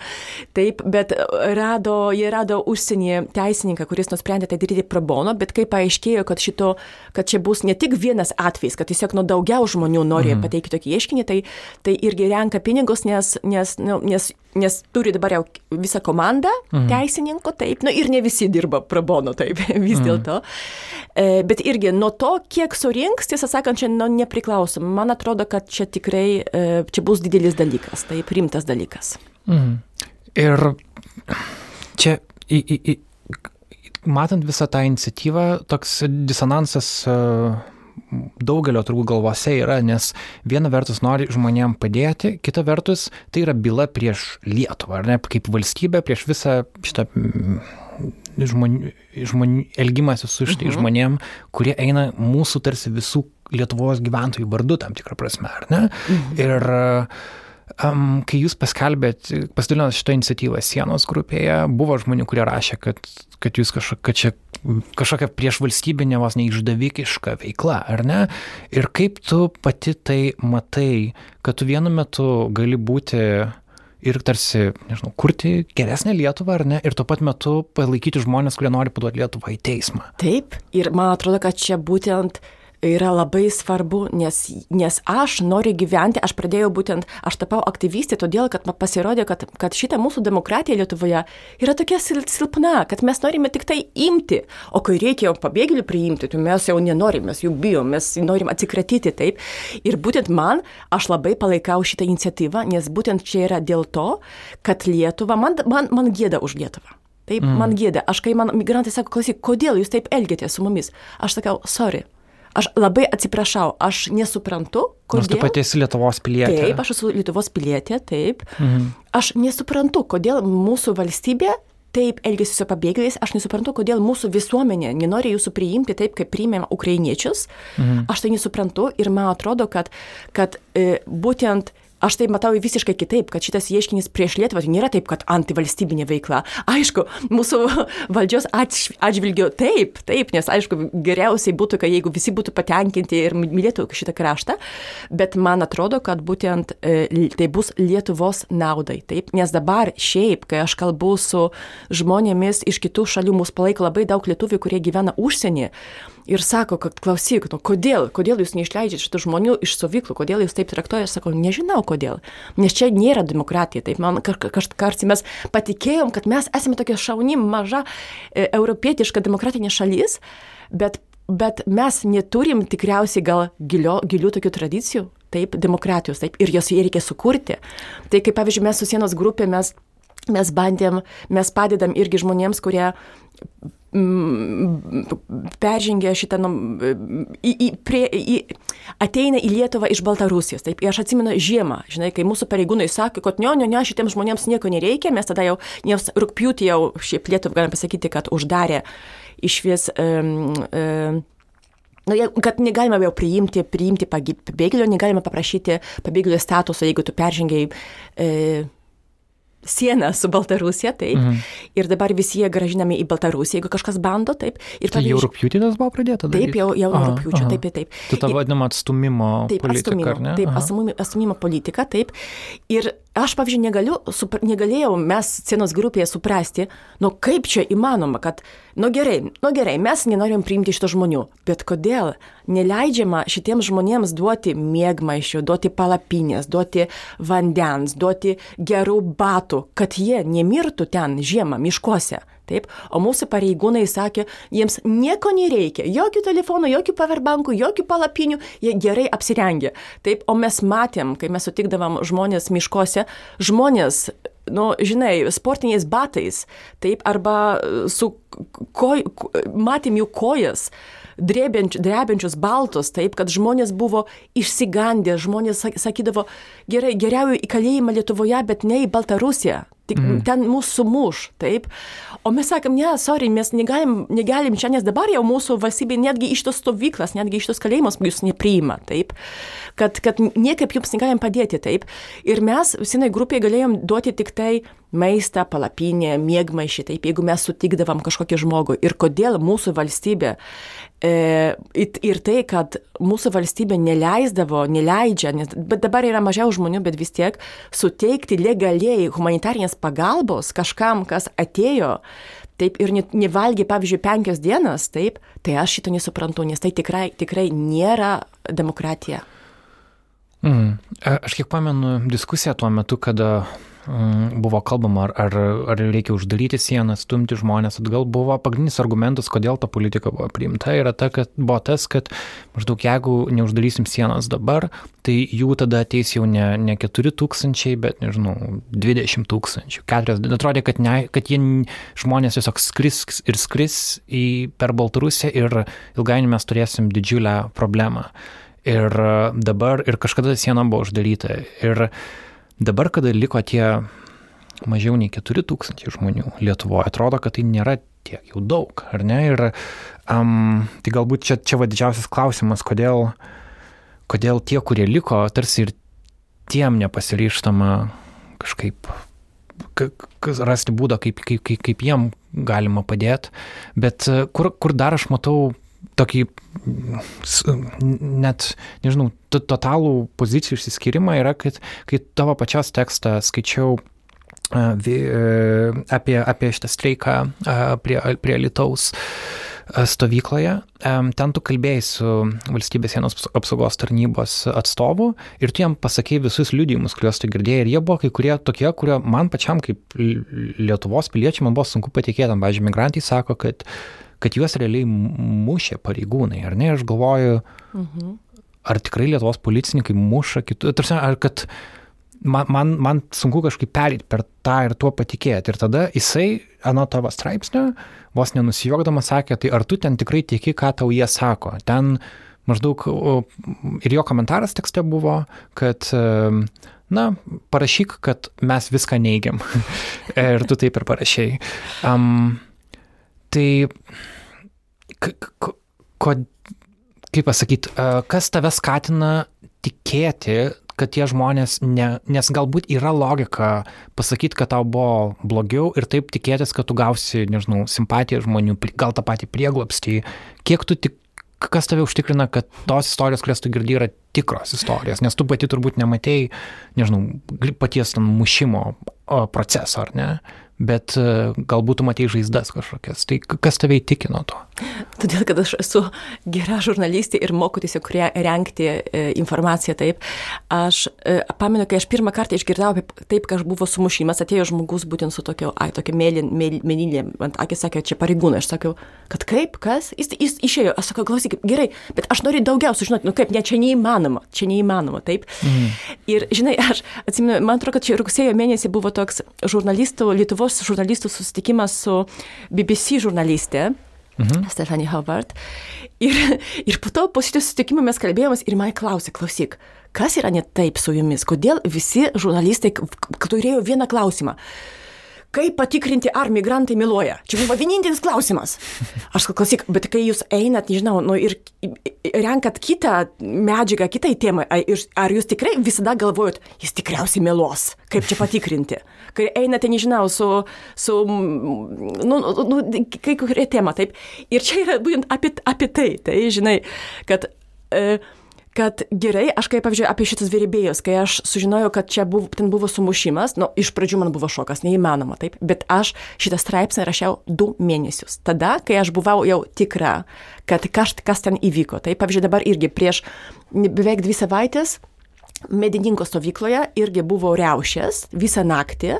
Taip, bet rado, jie rado užsienyje teisininką, kuris nusprendė tai daryti pro bono, bet kai paaiškėjo, kad, šito, kad čia bus ne tik vienas atvejis, kad tiesiog nu, daugiau žmonių nori mhm. pateikti tokį ieškinį, tai, tai irgi renka pinigus, nes, nes, nu, nes, nes turi dabar jau visą komandą mhm. teisininkų, taip, nu ir ne visi dirba pro bono, taip, vis mhm. dėlto. E, bet irgi nuo to, kiek surinks, tiesą sakant, čia nu, nepriklauso. Man atrodo, kad čia tikrai e, čia bus didelis dalykas, tai rimtas dalykas. Mhm. Ir čia, į, į, į, matant visą tą iniciatyvą, toks disonansas uh, daugelio turbūt galvose yra, nes viena vertus nori žmonėm padėti, kita vertus tai yra byla prieš Lietuvą, ar ne, kaip valstybė prieš visą šitą mm, žmonių, žmonių elgimąsi su šitai mhm. žmonėm, kurie eina mūsų tarsi visų Lietuvos gyventojų vardu tam tikrą prasme, ar ne? Mhm. Ir um, kai jūs paskelbėt, pasidalinot šitą iniciatyvą sienos grupėje, buvo žmonių, kurie rašė, kad, kad jūs kažkokia, kad čia kažkokia prieš valstybinė vos neišdavikiška veikla, ar ne? Ir kaip tu pati tai matai, kad tu vienu metu gali būti ir tarsi, nežinau, kurti geresnę Lietuvą, ar ne, ir tuo pat metu palaikyti žmonės, kurie nori paduoti Lietuvą į teismą. Taip, ir man atrodo, kad čia būtent yra labai svarbu, nes, nes aš noriu gyventi, aš pradėjau būtent, aš tapau aktyvistė, todėl, kad man pasirodė, kad, kad šita mūsų demokratija Lietuvoje yra tokia silpna, kad mes norime tik tai imti, o kai reikia pabėgėlių priimti, tai mes jau nenorime, mes jų bijom, mes norim atsikratyti taip. Ir būtent man, aš labai palaikau šitą iniciatyvą, nes būtent čia yra dėl to, kad Lietuva, man, man, man gėda už Lietuvą. Taip, mm. man gėda. Aš kai man migrantai sako, klausyk, kodėl jūs taip elgiatės su mumis? Aš sakau, sorry, Aš labai atsiprašau, aš nesuprantu, kodėl. Nors tu pati esi Lietuvos pilietė. Taip, aš esu Lietuvos pilietė, taip. Mhm. Aš nesuprantu, kodėl mūsų valstybė taip elgesi su pabėgėliais, aš nesuprantu, kodėl mūsų visuomenė nenori jūsų priimti taip, kaip priimėm ukrainiečius. Mhm. Aš tai nesuprantu ir man atrodo, kad, kad e, būtent Aš tai matau visiškai kitaip, kad šitas ieškinys prieš Lietuvą tai nėra taip, kad antivalstybinė veikla. Aišku, mūsų valdžios atžvilgiu taip, taip, nes aišku, geriausiai būtų, kad jeigu visi būtų patenkinti ir mylėtų šitą kraštą, bet man atrodo, kad būtent e, tai bus Lietuvos naudai, taip, nes dabar šiaip, kai aš kalbu su žmonėmis iš kitų šalių, mūsų palaiko labai daug lietuvių, kurie gyvena užsienyje ir sako, kad klausyk, nu kodėl, kodėl jūs neišleidžiate šitų žmonių iš stovyklų, kodėl jūs taip traktuojate, sakau, nežinau kodėl, nes čia nėra demokratija, taip man kažkarts mes patikėjom, kad mes esame tokia šauni, maža, e, europietiška demokratinė šalis, bet, bet mes neturim tikriausiai gal gilio, gilių tokių tradicijų, taip, demokratijos, taip, ir jos reikia sukurti. Tai kaip pavyzdžiui, mes su sienos grupė, mes mes bandėm, mes padedam irgi žmonėms, kurie peržengė šitą, nu, į, į, prie, į, ateina į Lietuvą iš Baltarusijos. Taip, aš atsimenu žiemą, žinai, kai mūsų pareigūnai sakė, kad ne, ne, ne, šitiems žmonėms nieko nereikia, mes tada jau, nes rūpjūtį jau šiaip Lietuvą galim pasakyti, kad uždarė iš vis. Um, um, Nu, kad negalima jau priimti, priimti pabėgėlio, negalima paprašyti pabėgėlio statuso, jeigu tu peržengiai e, sieną su Baltarusija, taip. Mhm. Ir dabar visi jie gražinami į Baltarusiją, jeigu kažkas bando, taip. Ir tai jau rūpjūtį tas buvo pradėta? Daryt? Taip, jau, jau rūpjūčio, taip, taip. Tu tą vadinamą atstumimo taip, politiką, atstumimo? Taip, atstumimo, atstumimo politiką, taip. Ir aš, pavyzdžiui, negaliu, super, negalėjau mes scenos grupėje suprasti, nu kaip čia įmanoma, kad, nu gerai, nu gerai, mes nenorim priimti šito žmonių, bet kodėl neleidžiama šitiems žmonėms duoti mėgmaišių, duoti palapinės, duoti vandens, duoti gerų batų, kad jie nemirtų ten žiemą miškuose. Taip, o mūsų pareigūnai sakė, jiems nieko nereikia, jokių telefonų, jokių paverbankų, jokių palapinių, jie gerai apsirengė. Taip, o mes matėm, kai mes sutikdavom žmonės miškose, žmonės nu, žinai, sportiniais batais, taip, arba su koj, matėm jų kojas, drebenč, drebenčius baltus, taip, kad žmonės buvo išsigandę, žmonės sakydavo, gerai, geriau į kalėjimą Lietuvoje, bet ne į Baltarusiją. Tik mm. ten mūsų sumuš, taip. O mes sakėm, ne, sorry, mes negalim, negalim čia, nes dabar jau mūsų valstybė netgi iš tos stovyklas, netgi iš tos kalėjimus jūs nepriima, taip. Kad, kad niekaip jums negalim padėti, taip. Ir mes senai grupiai galėjom duoti tik tai maistą, palapinę, mėgmaišį, taip, jeigu mes sutikdavom kažkokį žmogų. Ir kodėl mūsų valstybė ir tai, kad mūsų valstybė neleisdavo, neleidžia, nes, bet dabar yra mažiau žmonių, bet vis tiek suteikti legaliai humanitarinės pagalbos kažkam, kas atėjo, taip ir nevalgė, pavyzdžiui, penkias dienas, taip, tai aš šito nesuprantu, nes tai tikrai, tikrai nėra demokratija. Mm. Aš kiek pamenu diskusiją tuo metu, kada buvo kalbama, ar, ar, ar reikia uždaryti sieną, stumti žmonės atgal, buvo pagrindinis argumentas, kodėl ta politika buvo priimta, yra ta, kad buvo tas, kad maždaug jeigu neuždarysim sienos dabar, tai jų tada ateis jau ne, ne 4 tūkstančiai, bet, nežinau, 20 tūkstančių, 40. Atrodė, kad, ne, kad jie žmonės tiesiog skris ir skris į, per Baltarusiją ir ilgainiui mes turėsim didžiulę problemą. Ir dabar, ir kažkada siena buvo uždaryta. Ir Dabar, kada liko tie mažiau nei 4000 žmonių Lietuvoje, atrodo, kad tai nėra tiek jau daug, ar ne? Ir um, tai galbūt čia, čia va didžiausias klausimas, kodėl, kodėl tie, kurie liko, tarsi ir tiem nepasiryštama kažkaip rasti būdą, kaip, kaip, kaip, kaip jiem galima padėti. Bet kur, kur dar aš matau tokį net, nežinau, totalų pozicijų išsiskyrimą yra, kad kai tavo pačios tekstą skaičiau apie, apie šitą streiką prie, prie Lietuvos stovykloje. Ten tu kalbėjai su valstybės sienos apsaugos tarnybos atstovu ir tu jam pasakėjai visus liudijimus, kuriuos tu girdėjai. Ir jie buvo kai kurie tokie, kurie man pačiam kaip Lietuvos piliečiai man buvo sunku patikėti. Pavyzdžiui, migrantai sako, kad uh, kad juos realiai mušė pareigūnai, ar ne? Aš galvoju, mhm. ar tikrai Lietuvos policininkai muša kitų, tarsi, ar kad man, man, man sunku kažkaip perėti per tą ir tuo patikėti. Ir tada jisai, anu tavo straipsnio, vos nenusijokdamas sakė, tai ar tu ten tikrai tiki, ką tau jie sako. Ten maždaug ir jo komentaras tekste buvo, kad na, parašyk, kad mes viską neigiam. ir tu taip ir parašiai. Um, Tai, ko, kaip pasakyti, kas tave skatina tikėti, kad tie žmonės, ne, nes galbūt yra logika pasakyti, kad tau buvo blogiau ir taip tikėtis, kad tu gausi, nežinau, simpatiją žmonių, gal tą patį prieglapstį, kiek tu tik, kas tave užtikrina, kad tos istorijos, kurias tu girdi, yra tikros istorijos, nes tu pati turbūt nematėjai, nežinau, paties mušimo proceso, ar ne? Bet e, galbūt tu matei žaizdas kažkokias. Tai kas tave įtikino to? Todėl, kad aš esu gera žurnalistė ir moku tiesiog renkti e, informaciją taip. Aš e, pamenu, kai aš pirmą kartą išgirdau apie taip, kad buvo sumušimas, atėjo žmogus būtent su tokio, ai, tokio mėlynė, ant akis sakė, čia pareigūnai. Aš sakiau, kad kaip, kas? Jis, jis išėjo, aš sakau, klausykit, gerai, bet aš noriu daugiau sužinoti, nu kaip, ne, čia neįmanoma, čia neįmanoma, taip. Mm. Ir, žinai, aš atsimenu, man atrodo, kad čia rugsėjo mėnesį buvo toks žurnalistų Lietuvos Lietuvos žurnalistų susitikimas su BBC žurnalistė. Mhm. Stephanie Howard. Ir, ir po to, po šito susitikimo mes kalbėjomės ir man klausė, klausyk, kas yra ne taip su jumis, kodėl visi žurnalistai turėjo vieną klausimą kaip patikrinti, ar migrantai myluoja? Čia buvo vienintelis klausimas. Aš klausyk, bet kai jūs einat, nežinau, nu ir renkat kitą medžiagą, kitai temai, ar jūs tikrai visada galvojat, jis tikriausiai meluos, kaip čia patikrinti? Kai einate, nežinau, su, su nu, nu, kai kuria tema, taip. Ir čia yra būtent apie, apie tai, tai žinai, kad uh, kad gerai, aš kaip, pavyzdžiui, apie šitas vyrybėjus, kai aš sužinojau, kad čia buvo, ten buvo sumušimas, nu, iš pradžių man buvo šokas, neįmanoma, taip, bet aš šitą straipsnį rašiau du mėnesius. Tada, kai aš buvau jau tikra, kad kažkas ten įvyko, taip, pavyzdžiui, dabar irgi prieš beveik dvi savaitės medininko stovykloje irgi buvo riaušės visą naktį,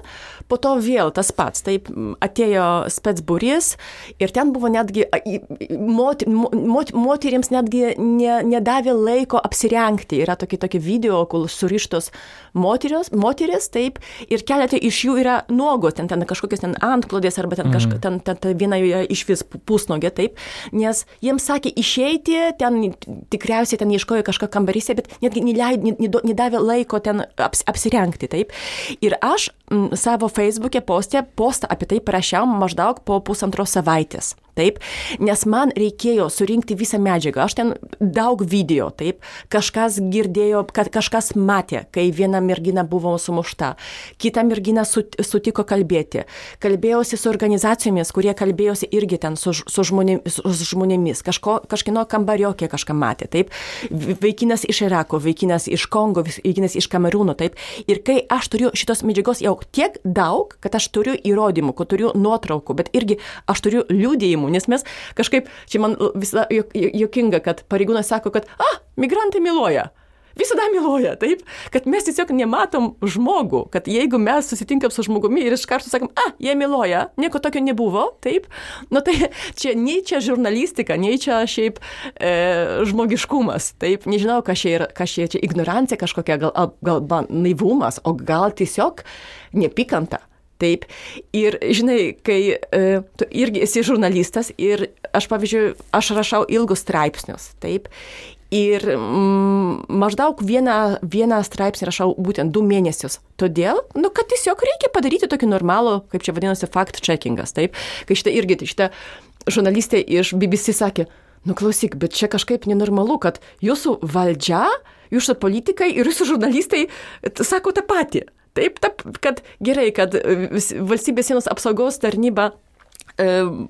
po to vėl tas pats, taip atėjo spetsburys ir ten buvo netgi, mot, mot, moteriams netgi ne, nedavė laiko apsirengti. Yra tokie, tokie video, kur surištos moteris, moteris, taip, ir keletą iš jų yra nuogos, ten, ten kažkokios ten antklodės arba ten, kažka, ten, ten, ten viena iš vis pusnogė, taip, nes jiems sakė išeiti, ten tikriausiai ten ieškojo kažką kambaryse, bet netgi neleidė, nedavė laiko ten aps, apsirengti, taip. Ir aš m, savo Facebook'e postę, postą apie tai parašiau maždaug po pusantros savaitės. Taip, nes man reikėjo surinkti visą medžiagą. Aš ten daug video, taip, kažkas girdėjo, kad kažkas matė, kai viena mergina buvo sumušta, kita mergina sutiko kalbėti. Kalbėjausi su organizacijomis, kurie kalbėjosi irgi ten su, su, žmonėmis, su žmonėmis. Kažko, kažkino kambariokė kažką matė, taip. Vaikinas iš Irako, vaikinas iš Kongo, vaikinas iš Kamerūno, taip. Ir kai aš turiu šitos medžiagos jau tiek daug, kad aš turiu įrodymų, kad turiu nuotraukų, bet irgi aš turiu liūdėjimų pareigūnų, nes mes kažkaip, čia man visada juokinga, kad pareigūnas sako, kad, ah, migrantai myluoja. visada meluoja, taip, kad mes tiesiog nematom žmogų, kad jeigu mes susitinkam su žmogumi ir iš karto sakom, a, jie meluoja, nieko tokio nebuvo, taip, nu tai čia nei čia žurnalistika, nei čia šiaip e, žmogiškumas, taip, nežinau, kas čia yra, kas čia, čia ignorancija kažkokia, gal, gal, gal naivumas, o gal tiesiog nepykanta. Taip. Ir žinai, kai e, tu irgi esi žurnalistas ir aš, pavyzdžiui, aš rašau ilgus straipsnius, taip. Ir mm, maždaug vieną, vieną straipsnį rašau būtent du mėnesius. Todėl, nu, kad tiesiog reikia padaryti tokį normalų, kaip čia vadinasi, fact-checkingas, taip. Kai šitą irgi, tai šitą žurnalistė iš BBC sakė, nu klausyk, bet čia kažkaip nenormalu, kad jūsų valdžia, jūsų politikai ir jūsų žurnalistai sako tą patį. Taip, taip, kad gerai, kad valstybės sienos apsaugos tarnyba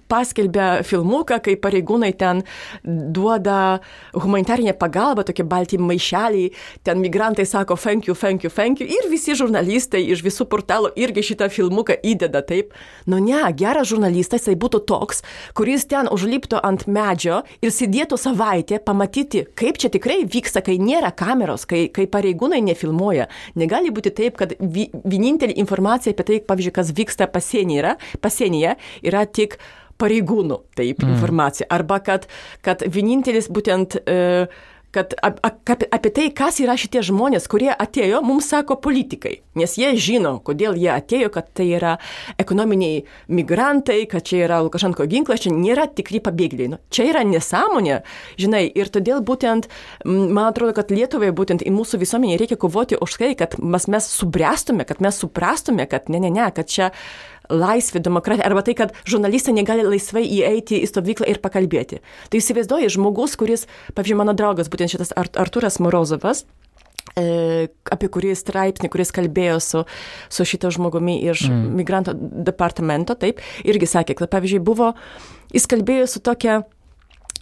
paskelbė filmuką, kai pareigūnai ten duoda humanitarinę pagalbą, tokie balti maišeliai, ten migrantai sako thank you, thank you, thank you ir visi žurnalistai iš visų portalų irgi šitą filmuką įdeda taip. Nu ne, geras žurnalistas tai būtų toks, kuris ten užliptų ant medžio ir sėdėtų savaitę, pamatyti, kaip čia tikrai vyksta, kai nėra kameros, kai, kai pareigūnai nefilmuoja. Negali būti taip, kad vi, vienintelė informacija apie tai, pavyzdžiui, kas vyksta pasienyje yra, pasienyje yra tik pareigūnų taip mm. informacija. Arba kad, kad vienintelis būtent e, kad apie, apie tai, kas yra šitie žmonės, kurie atėjo, mums sako politikai. Nes jie žino, kodėl jie atėjo, kad tai yra ekonominiai migrantai, kad čia yra Lukašenko ginklas, čia nėra tikri pabėgėliai. Nu, čia yra nesąmonė, žinai, ir todėl būtent, man atrodo, kad Lietuvai būtent į mūsų visuomenį reikia kovoti už tai, kad mes, mes subrastume, kad mes suprastume, kad ne, ne, ne, kad čia laisvė, demokratija, arba tai, kad žurnalistai negali laisvai įeiti į stovyklą ir pakalbėti. Tai įsivaizduoji žmogus, kuris, pavyzdžiui, mano draugas, būtent šitas Arturas Morozovas, e, apie kurį straipsnį, kuris kalbėjo su, su šito žmogumi iš mm. migrantų departamento, taip, irgi sakė, kad, pavyzdžiui, buvo, jis kalbėjo su tokia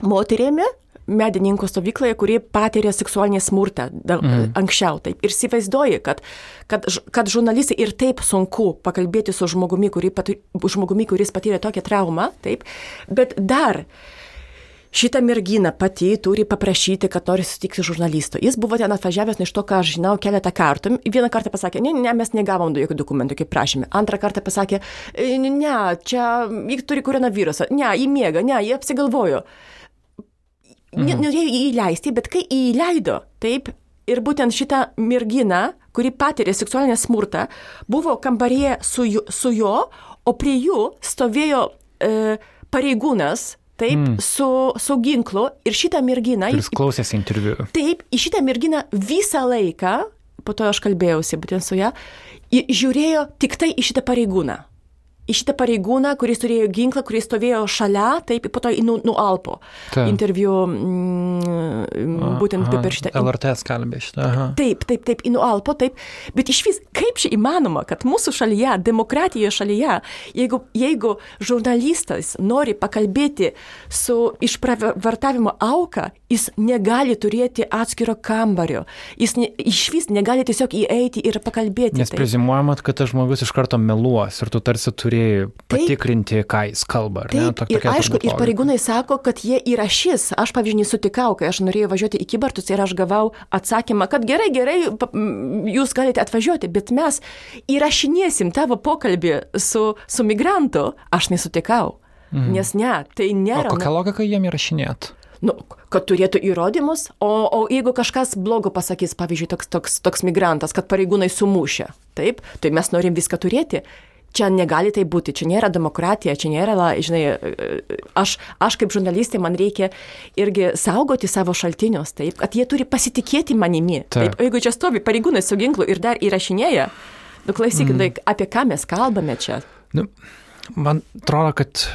moterėmi, medininkų stovykloje, kurie patyrė seksualinį smurtą da, mm. anksčiau. Taip. Ir įsivaizduoji, kad, kad, kad žurnalistai ir taip sunku pakalbėti su žmogumi, kuri pati, žmogumi kuris patyrė tokią traumą, taip, bet dar šitą merginą pati turi paprašyti, kad nori sutikti žurnalisto. Jis buvo ten atvažiavęs, iš to, ką aš žinau, keletą kartų. Vieną kartą pasakė, ne, ne, mes negavom jokių dokumentų, kaip prašėme. Antrą kartą pasakė, ne, čia jis turi koronavirusą, ne, įmiega, ne, jie apsigalvojo. Mhm. Norėjo jį įleisti, bet kai įleido, taip, ir būtent šitą merginą, kuri patyrė seksualinę smurtą, buvo kambaryje su, su jo, o prie jų stovėjo e, pareigūnas, taip, mm. su, su ginklu ir šitą merginą. Jis klausėsi interviu. Taip, į šitą merginą visą laiką, po to aš kalbėjausi būtent su ją, žiūrėjo tik tai į šitą pareigūną į šitą pareigūną, kuris turėjo ginklą, kuris stovėjo šalia, taip, po to nu, nualpo. Ta. Interviu mm, būtent aha, per šitą. LRT skalbė šitą. Aha. Taip, taip, taip, nualpo, taip. Bet iš vis, kaip čia įmanoma, kad mūsų šalyje, demokratijoje šalyje, jeigu, jeigu žurnalistas nori pakalbėti su išpravartavimo auka, jis negali turėti atskiro kambario, jis ne, iš vis negali tiesiog įeiti ir pakalbėti. Nes prezimuojama, kad tas žmogus iš karto meluos ir tu tarsi turi turėjai patikrinti, taip, ką jis kalba. Taip, Tok, ir aišku, ir pareigūnai sako, kad jie įrašys. Aš, pavyzdžiui, sutikau, kai aš norėjau važiuoti į Kibartus ir aš gavau atsakymą, kad gerai, gerai, jūs galite atvažiuoti, bet mes įrašinėsim tavo pokalbį su, su migrantu. Aš nesutikau. Mhm. Nes ne, tai nėra. O kokią logiką jiem įrašinėt? nu, kad turėtų įrodymus, o, o jeigu kažkas blogo pasakys, pavyzdžiui, toks, toks, toks migrantas, kad pareigūnai sumušė, taip, tai mes norim viską turėti čia negali tai būti, čia nėra demokratija, čia nėra, žinai, aš, aš kaip žurnalistė man reikia irgi saugoti savo šaltinius, taip, kad jie turi pasitikėti manimi. Taip, taip jeigu čia stovi pareigūnai su ginklu ir dar įrašinėja, nu klausykit, mm. tai apie ką mes kalbame čia? Nu, man atrodo, kad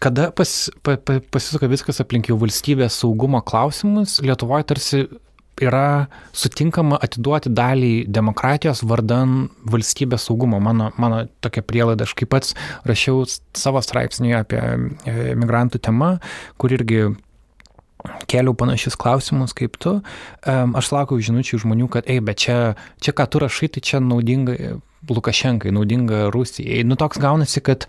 kada pas, pa, pa, pasisuka viskas aplink jau valstybės saugumo klausimus, Lietuvoje tarsi yra sutinkama atiduoti dalį demokratijos vardan valstybės saugumo. Mano, mano tokia prielaida, aš kaip pats rašiau savo straipsnį apie e, migrantų temą, kur irgi keliau panašius klausimus kaip tu, aš laukiau žinučių žmonių, kad, ei, bet čia, čia ką tu rašai, tai čia naudinga Lukašenkai, naudinga Rusijai. Nu toks gaunasi, kad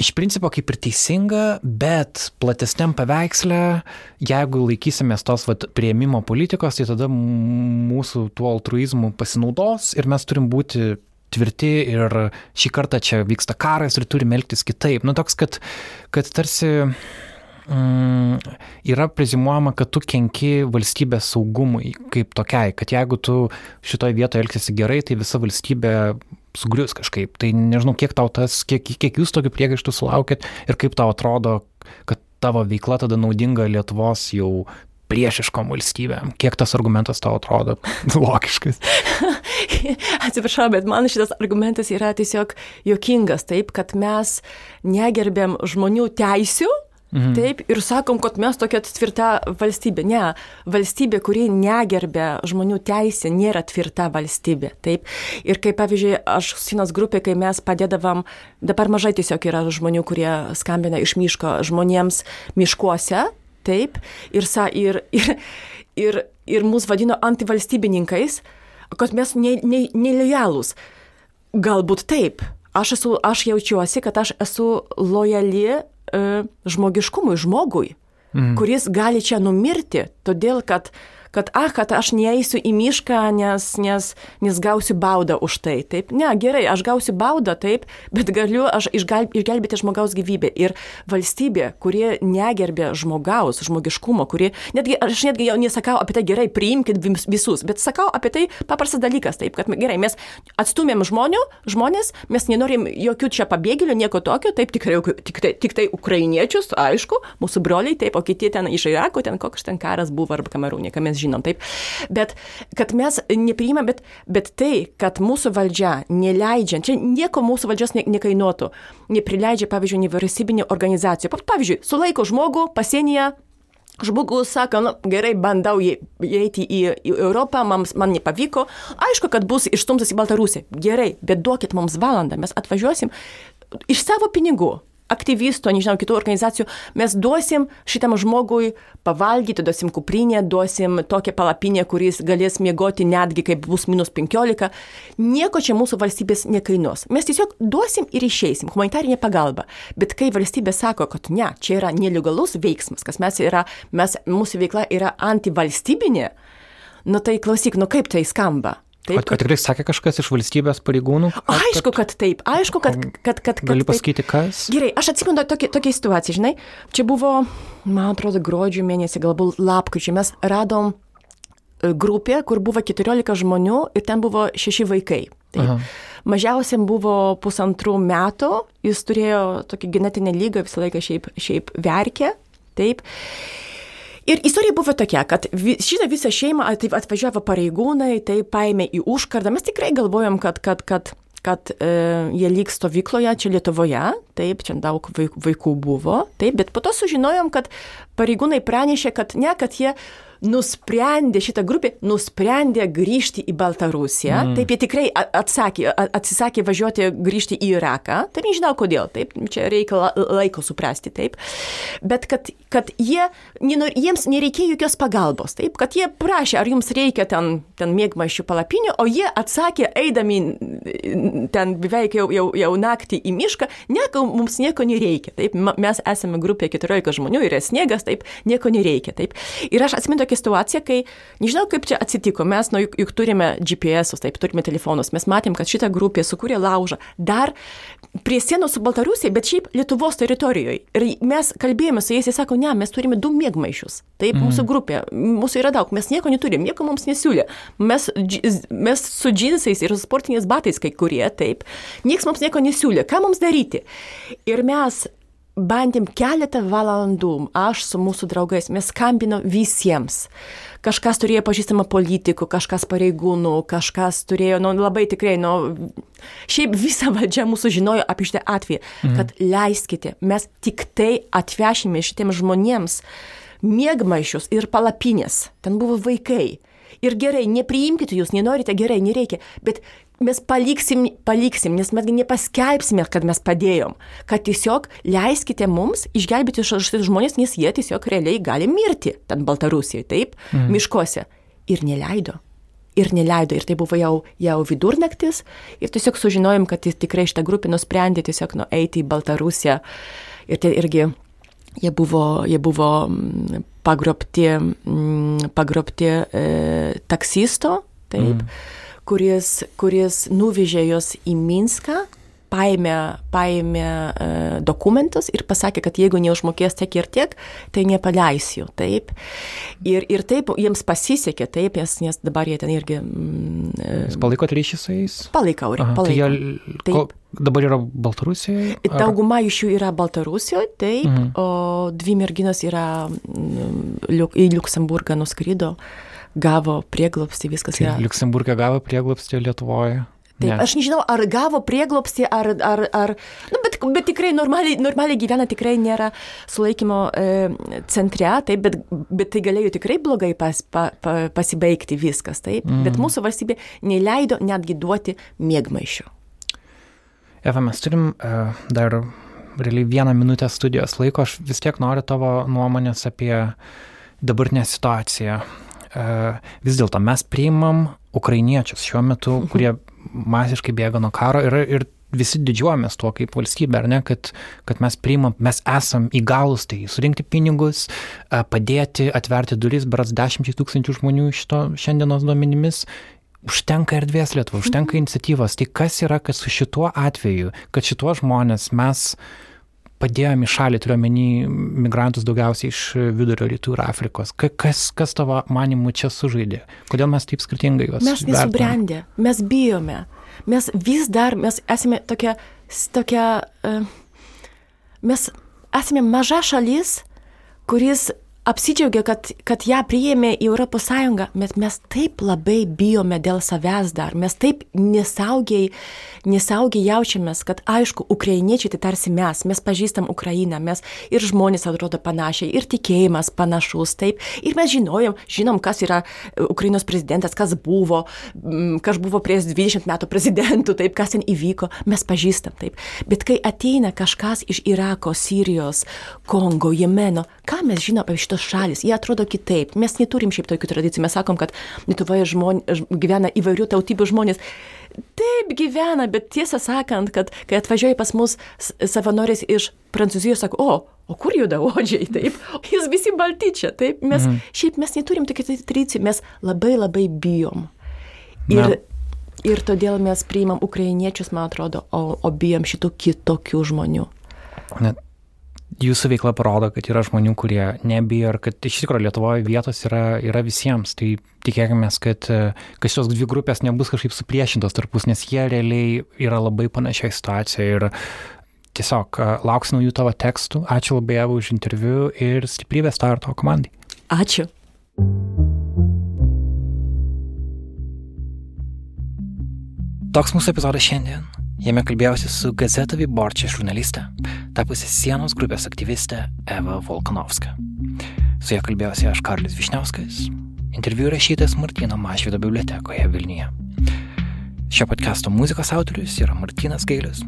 iš principo kaip ir teisinga, bet platesniam paveiksle, jeigu laikysimės tos vat, prieimimo politikos, tai tada mūsų tuo altruizmu pasinaudos ir mes turim būti tvirti ir šį kartą čia vyksta karas ir turime elgtis kitaip. Nu toks, kad, kad tarsi mm, yra prezimuojama, kad tu kenki valstybės saugumui kaip tokiai, kad jeigu tu šitoje vietoje elgsiesi gerai, tai visa valstybė sugrius kažkaip. Tai nežinau, kiek tau tas, kiek, kiek jūs tokių priekaištų sulaukėt ir kaip tau atrodo, kad tavo veikla tada naudinga Lietuvos jau priešiškom valstybėm. Kiek tas argumentas tau atrodo logiškas? Atsiprašau, bet man šitas argumentas yra tiesiog jokingas, taip, kad mes negerbėm žmonių teisių, Mhm. Taip, ir sakom, kad mes tokia tvirta valstybė. Ne, valstybė, kuri negerbė žmonių teisę, nėra tvirta valstybė. Taip, ir kaip pavyzdžiui, aš Sinos grupė, kai mes padėdavom, dabar mažai tiesiog yra žmonių, kurie skambina iš miško žmonėms miškuose, taip, ir, sa, ir, ir, ir, ir mus vadino antivalstybininkais, kad mes nelojalūs. Ne, ne Galbūt taip. Aš, esu, aš jaučiuosi, kad aš esu lojali žmogiškumui, žmogui, mm. kuris gali čia numirti, todėl kad kad, ah, kad aš neįsiu į mišką, nes, nes, nes gausiu baudą už tai. Taip, ne, gerai, aš gausiu baudą, taip, bet galiu aš išgelbėti žmogaus gyvybę. Ir valstybė, kurie negerbė žmogaus, žmogiškumo, kurie, netgi, aš netgi jau nesakau apie tai gerai, priimkit visus, bet sakau apie tai paprastas dalykas, taip, kad gerai, mes atstumėm žmonių, žmonės, mes nenorim jokių čia pabėgėlių, nieko tokio, taip, tikrai, tik, tai, tik tai ukrainiečius, aišku, mūsų broliai, taip, o kiti ten iš Irako, ten koks ten karas buvo arba kamerūnė, ką mes žinom, taip. Bet kad mes nepriimam, bet, bet tai, kad mūsų valdžia neleidžia, čia nieko mūsų valdžios ne, nekainuotų, neprileidžia, pavyzdžiui, nevyriausybinio organizacijų. Pavyzdžiui, sulaiko žmogų pasienyje Žmogus sako, nu, gerai, bandau įeiti į, į Europą, man, man nepavyko. Aišku, kad bus išstumtas į Baltarusiją. Gerai, bet duokit mums valandą, mes atvažiuosim iš savo pinigų aktyvistų, nežinau, kitų organizacijų, mes duosim šitam žmogui pavalgyti, duosim kuprinę, duosim tokią palapinę, kuris galės miegoti netgi, kai bus minus 15. Nieko čia mūsų valstybės nekainuos. Mes tiesiog duosim ir išeisim, humanitarinė pagalba. Bet kai valstybė sako, kad ne, čia yra nelegalus veiksmas, kas mes yra, mes, mūsų veikla yra antivalstybinė, nu tai klausyk, nu kaip tai skamba? Taip, kad, kad tikrai sakė kažkas iš valstybės pareigūnų? Ar, aišku, kad taip, aišku, kad... kad, kad, kad gali pasakyti, kas? Gerai, aš atsimenu tokią, tokią situaciją, žinai, čia buvo, man atrodo, gruodžio mėnesį, galbūt lapkričio, mes radom e, grupė, kur buvo 14 žmonių ir ten buvo 6 vaikai. Mažiausiam buvo pusantrų metų, jis turėjo tokį genetinę lygą, visą laiką šiaip, šiaip verkė. Taip. Ir istorija buvo tokia, kad šitą visą šeimą atvažiavo pareigūnai, tai paėmė į užkardą. Mes tikrai galvojom, kad, kad, kad kad e, jie lyg stovykloje čia Lietuvoje, taip, čia daug vaikų buvo, taip, bet po to sužinojom, kad pareigūnai pranešė, kad ne, kad jie nusprendė, šita grupė nusprendė grįžti į Baltarusiją. Mm. Taip, jie tikrai atsakė, atsisakė važiuoti grįžti į Iraką. Tai nežinau kodėl, taip, čia reikia laiko suprasti, taip. Bet kad, kad jie, jiems nereikėjo jokios pagalbos, taip, kad jie prašė, ar jums reikia ten, ten mėgmaišių palapinių, o jie atsakė, eidami ten beveik jau, jau, jau naktį į mišką, nieko, mums nieko nereikia, taip, mes esame grupė 14 žmonių, yra sniegas, taip, nieko nereikia, taip. Ir aš atsimenu tokia situacija, kai nežinau, kaip čia atsitiko, mes, nu, juk, juk turime GPS, taip, turime telefonus, mes matėm, kad šita grupė sukūrė laužą dar prie sienos su Baltarusija, bet šiaip Lietuvos teritorijoje. Ir mes kalbėjome su jais, jie sako, ne, mes turime du mėgmaišius. Taip, mm. mūsų grupė, mūsų yra daug, mes nieko neturim, nieko mums nesiūlė. Mes, mes su džinsais ir sportiniais batais kai kurie, taip, niekas mums nieko nesiūlė. Ką mums daryti? Ir mes bandėm keletą valandų, aš su mūsų draugais, mes skambino visiems. Kažkas turėjo pažįstamą politikų, kažkas pareigūnų, kažkas turėjo, nu, labai tikrai, nu, šiaip visa valdžia mūsų žinojo apie šitą atvejį, mhm. kad leiskite, mes tik tai atvešime šitiems žmonėms mėgmaišius ir palapinės. Ten buvo vaikai. Ir gerai, nepriimkite jūs, nenorite, gerai, nereikia, bet mes paliksim, paliksim, nes mes nepaskelbsime, kad mes padėjom, kad tiesiog leiskite mums išgelbėti šitus žmonės, nes jie tiesiog realiai gali mirti ten Baltarusijoje, taip, mm. miškuose. Ir neleido. ir neleido. Ir tai buvo jau, jau vidurnaktis. Ir tiesiog sužinojom, kad tikrai šitą grupę nusprendė tiesiog nueiti į Baltarusiją. Ir tai irgi jie buvo, jie buvo mm, pagrobti, mm, pagrobti e, taksisto, taip, mm. Kuris, kuris nuvežė juos į Minską paėmė, paėmė e, dokumentus ir pasakė, kad jeigu neužmokės tiek ir tiek, tai nepaleisiu. Taip. Ir, ir taip jiems pasisekė, taip, nes, nes dabar jie ten irgi. Mm, e, Jūs palaikot ryšį su jais? Palaikau, ir palaikau. Tai jie. Ko, dabar yra Baltarusijoje? Ar... Dauguma iš jų yra Baltarusijoje, taip, mhm. o dvi merginos yra mm, į Luksemburgą nuskrido gavo prieglopstį, viskas tai yra. Liuksemburgė gavo prieglopstį Lietuvoje. Taip, ne. aš nežinau, ar gavo prieglopstį, ar, ar, ar nu, bet, bet tikrai normaliai, normaliai gyvena, tikrai nėra sulaikymo e, centre, taip, bet, bet tai galėjo tikrai blogai pas, pa, pa, pasibaigti viskas, taip, mm. bet mūsų valstybė neleido netgi duoti mėgmaišių. Eva, mes turim uh, dar realiai vieną minutę studijos laiko, aš vis tiek noriu tavo nuomonės apie dabartinę situaciją. Uh, vis dėlto mes priimam ukrainiečius šiuo metu, mhm. kurie masiškai bėga nuo karo ir, ir visi didžiuojamės tuo kaip valstybė, ar ne, kad, kad mes priimam, mes esam įgalus tai surinkti pinigus, padėti, atverti duris, beras dešimčiai tūkstančių žmonių šito šiandienos duomenimis. Užtenka erdvės Lietuva, užtenka mhm. iniciatyvos. Tai kas yra, kad su šituo atveju, kad šituo žmonės mes padėjome į šalį, turiu omeny migrantus daugiausiai iš vidurio rytų ir Afrikos. Kas, kas tavo manimu čia sužaidė? Kodėl mes taip skirtingai juos Mes nesubrendę, mes bijome. Mes vis dar, mes esame tokia, tokia uh, mes esame maža šalis, kuris apsidžiaugia, kad, kad ją priėmė į Sąjungą, bet mes taip labai bijome dėl savęs dar, mes taip nesaugiai, nesaugiai jaučiamės, kad aišku, ukrainiečiai tai tarsi mes, mes pažįstam Ukrainą, mes ir žmonės atrodo panašiai, ir tikėjimas panašus, taip, ir mes žinojom, žinom, kas yra Ukrainos prezidentas, kas buvo, kas buvo prieš 20 metų prezidentų, taip, kas ten įvyko, mes pažįstam, taip, bet kai ateina kažkas iš Irako, Sirijos, Kongo, Jemeno, ką mes žinom apie šitą šitos šalis, jie atrodo kitaip. Mes neturim šiaip tokių tradicijų. Mes sakom, kad Lietuvoje žmon, gyvena įvairių tautybių žmonės. Taip gyvena, bet tiesą sakant, kad kai atvažiuoja pas mus savanoris iš Prancūzijos, sako, o, o kur juda odžiai, taip, jūs visi balti čia, taip, mes, mm. šiaip mes neturim tokių tradicijų, mes labai labai bijom. Ir, Na. ir todėl mes priimam ukrainiečius, man atrodo, o, o bijom šitų kitokių žmonių. Net jūsų veikla parodo, kad yra žmonių, kurie nebijo ir kad iš tikrųjų Lietuvoje vietos yra, yra visiems. Tai tikėkime, kad, kad šios dvi grupės nebus kažkaip supriešintos tarpus, nes jie realiai yra labai panašioje situacijoje. Ir tiesiog lauksiu naujų tavo tekstų. Ačiū labai Eva už interviu ir stiprybės tau ir tavo komandai. Ačiū. Toks mūsų epizodas šiandien. Jame kalbėjausi su Gazeta Viborčia žurnaliste, tapusi sienos grupės aktyviste Eva Volkanovska. Su ja kalbėjausi aš Karlis Višniauskas, interviu rašytas Martino Mašvido bibliotekoje Vilniuje. Šio podcast'o muzikos autorius yra Martinas Gailius.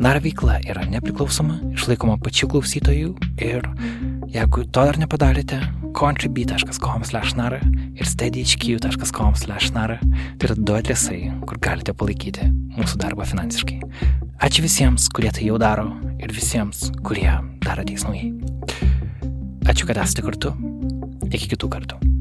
Nara veikla yra nepriklausoma, išlaikoma pačių klausytojų ir jeigu to dar nepadarėte, contribui.com/nara ir steadyhq.com/nara tai yra du adresai, kur galite palaikyti mūsų darbą finansiškai. Ačiū visiems, kurie tai jau daro ir visiems, kurie dar ateis naujai. Ačiū, kad esate kartu. Iki kitų kartų.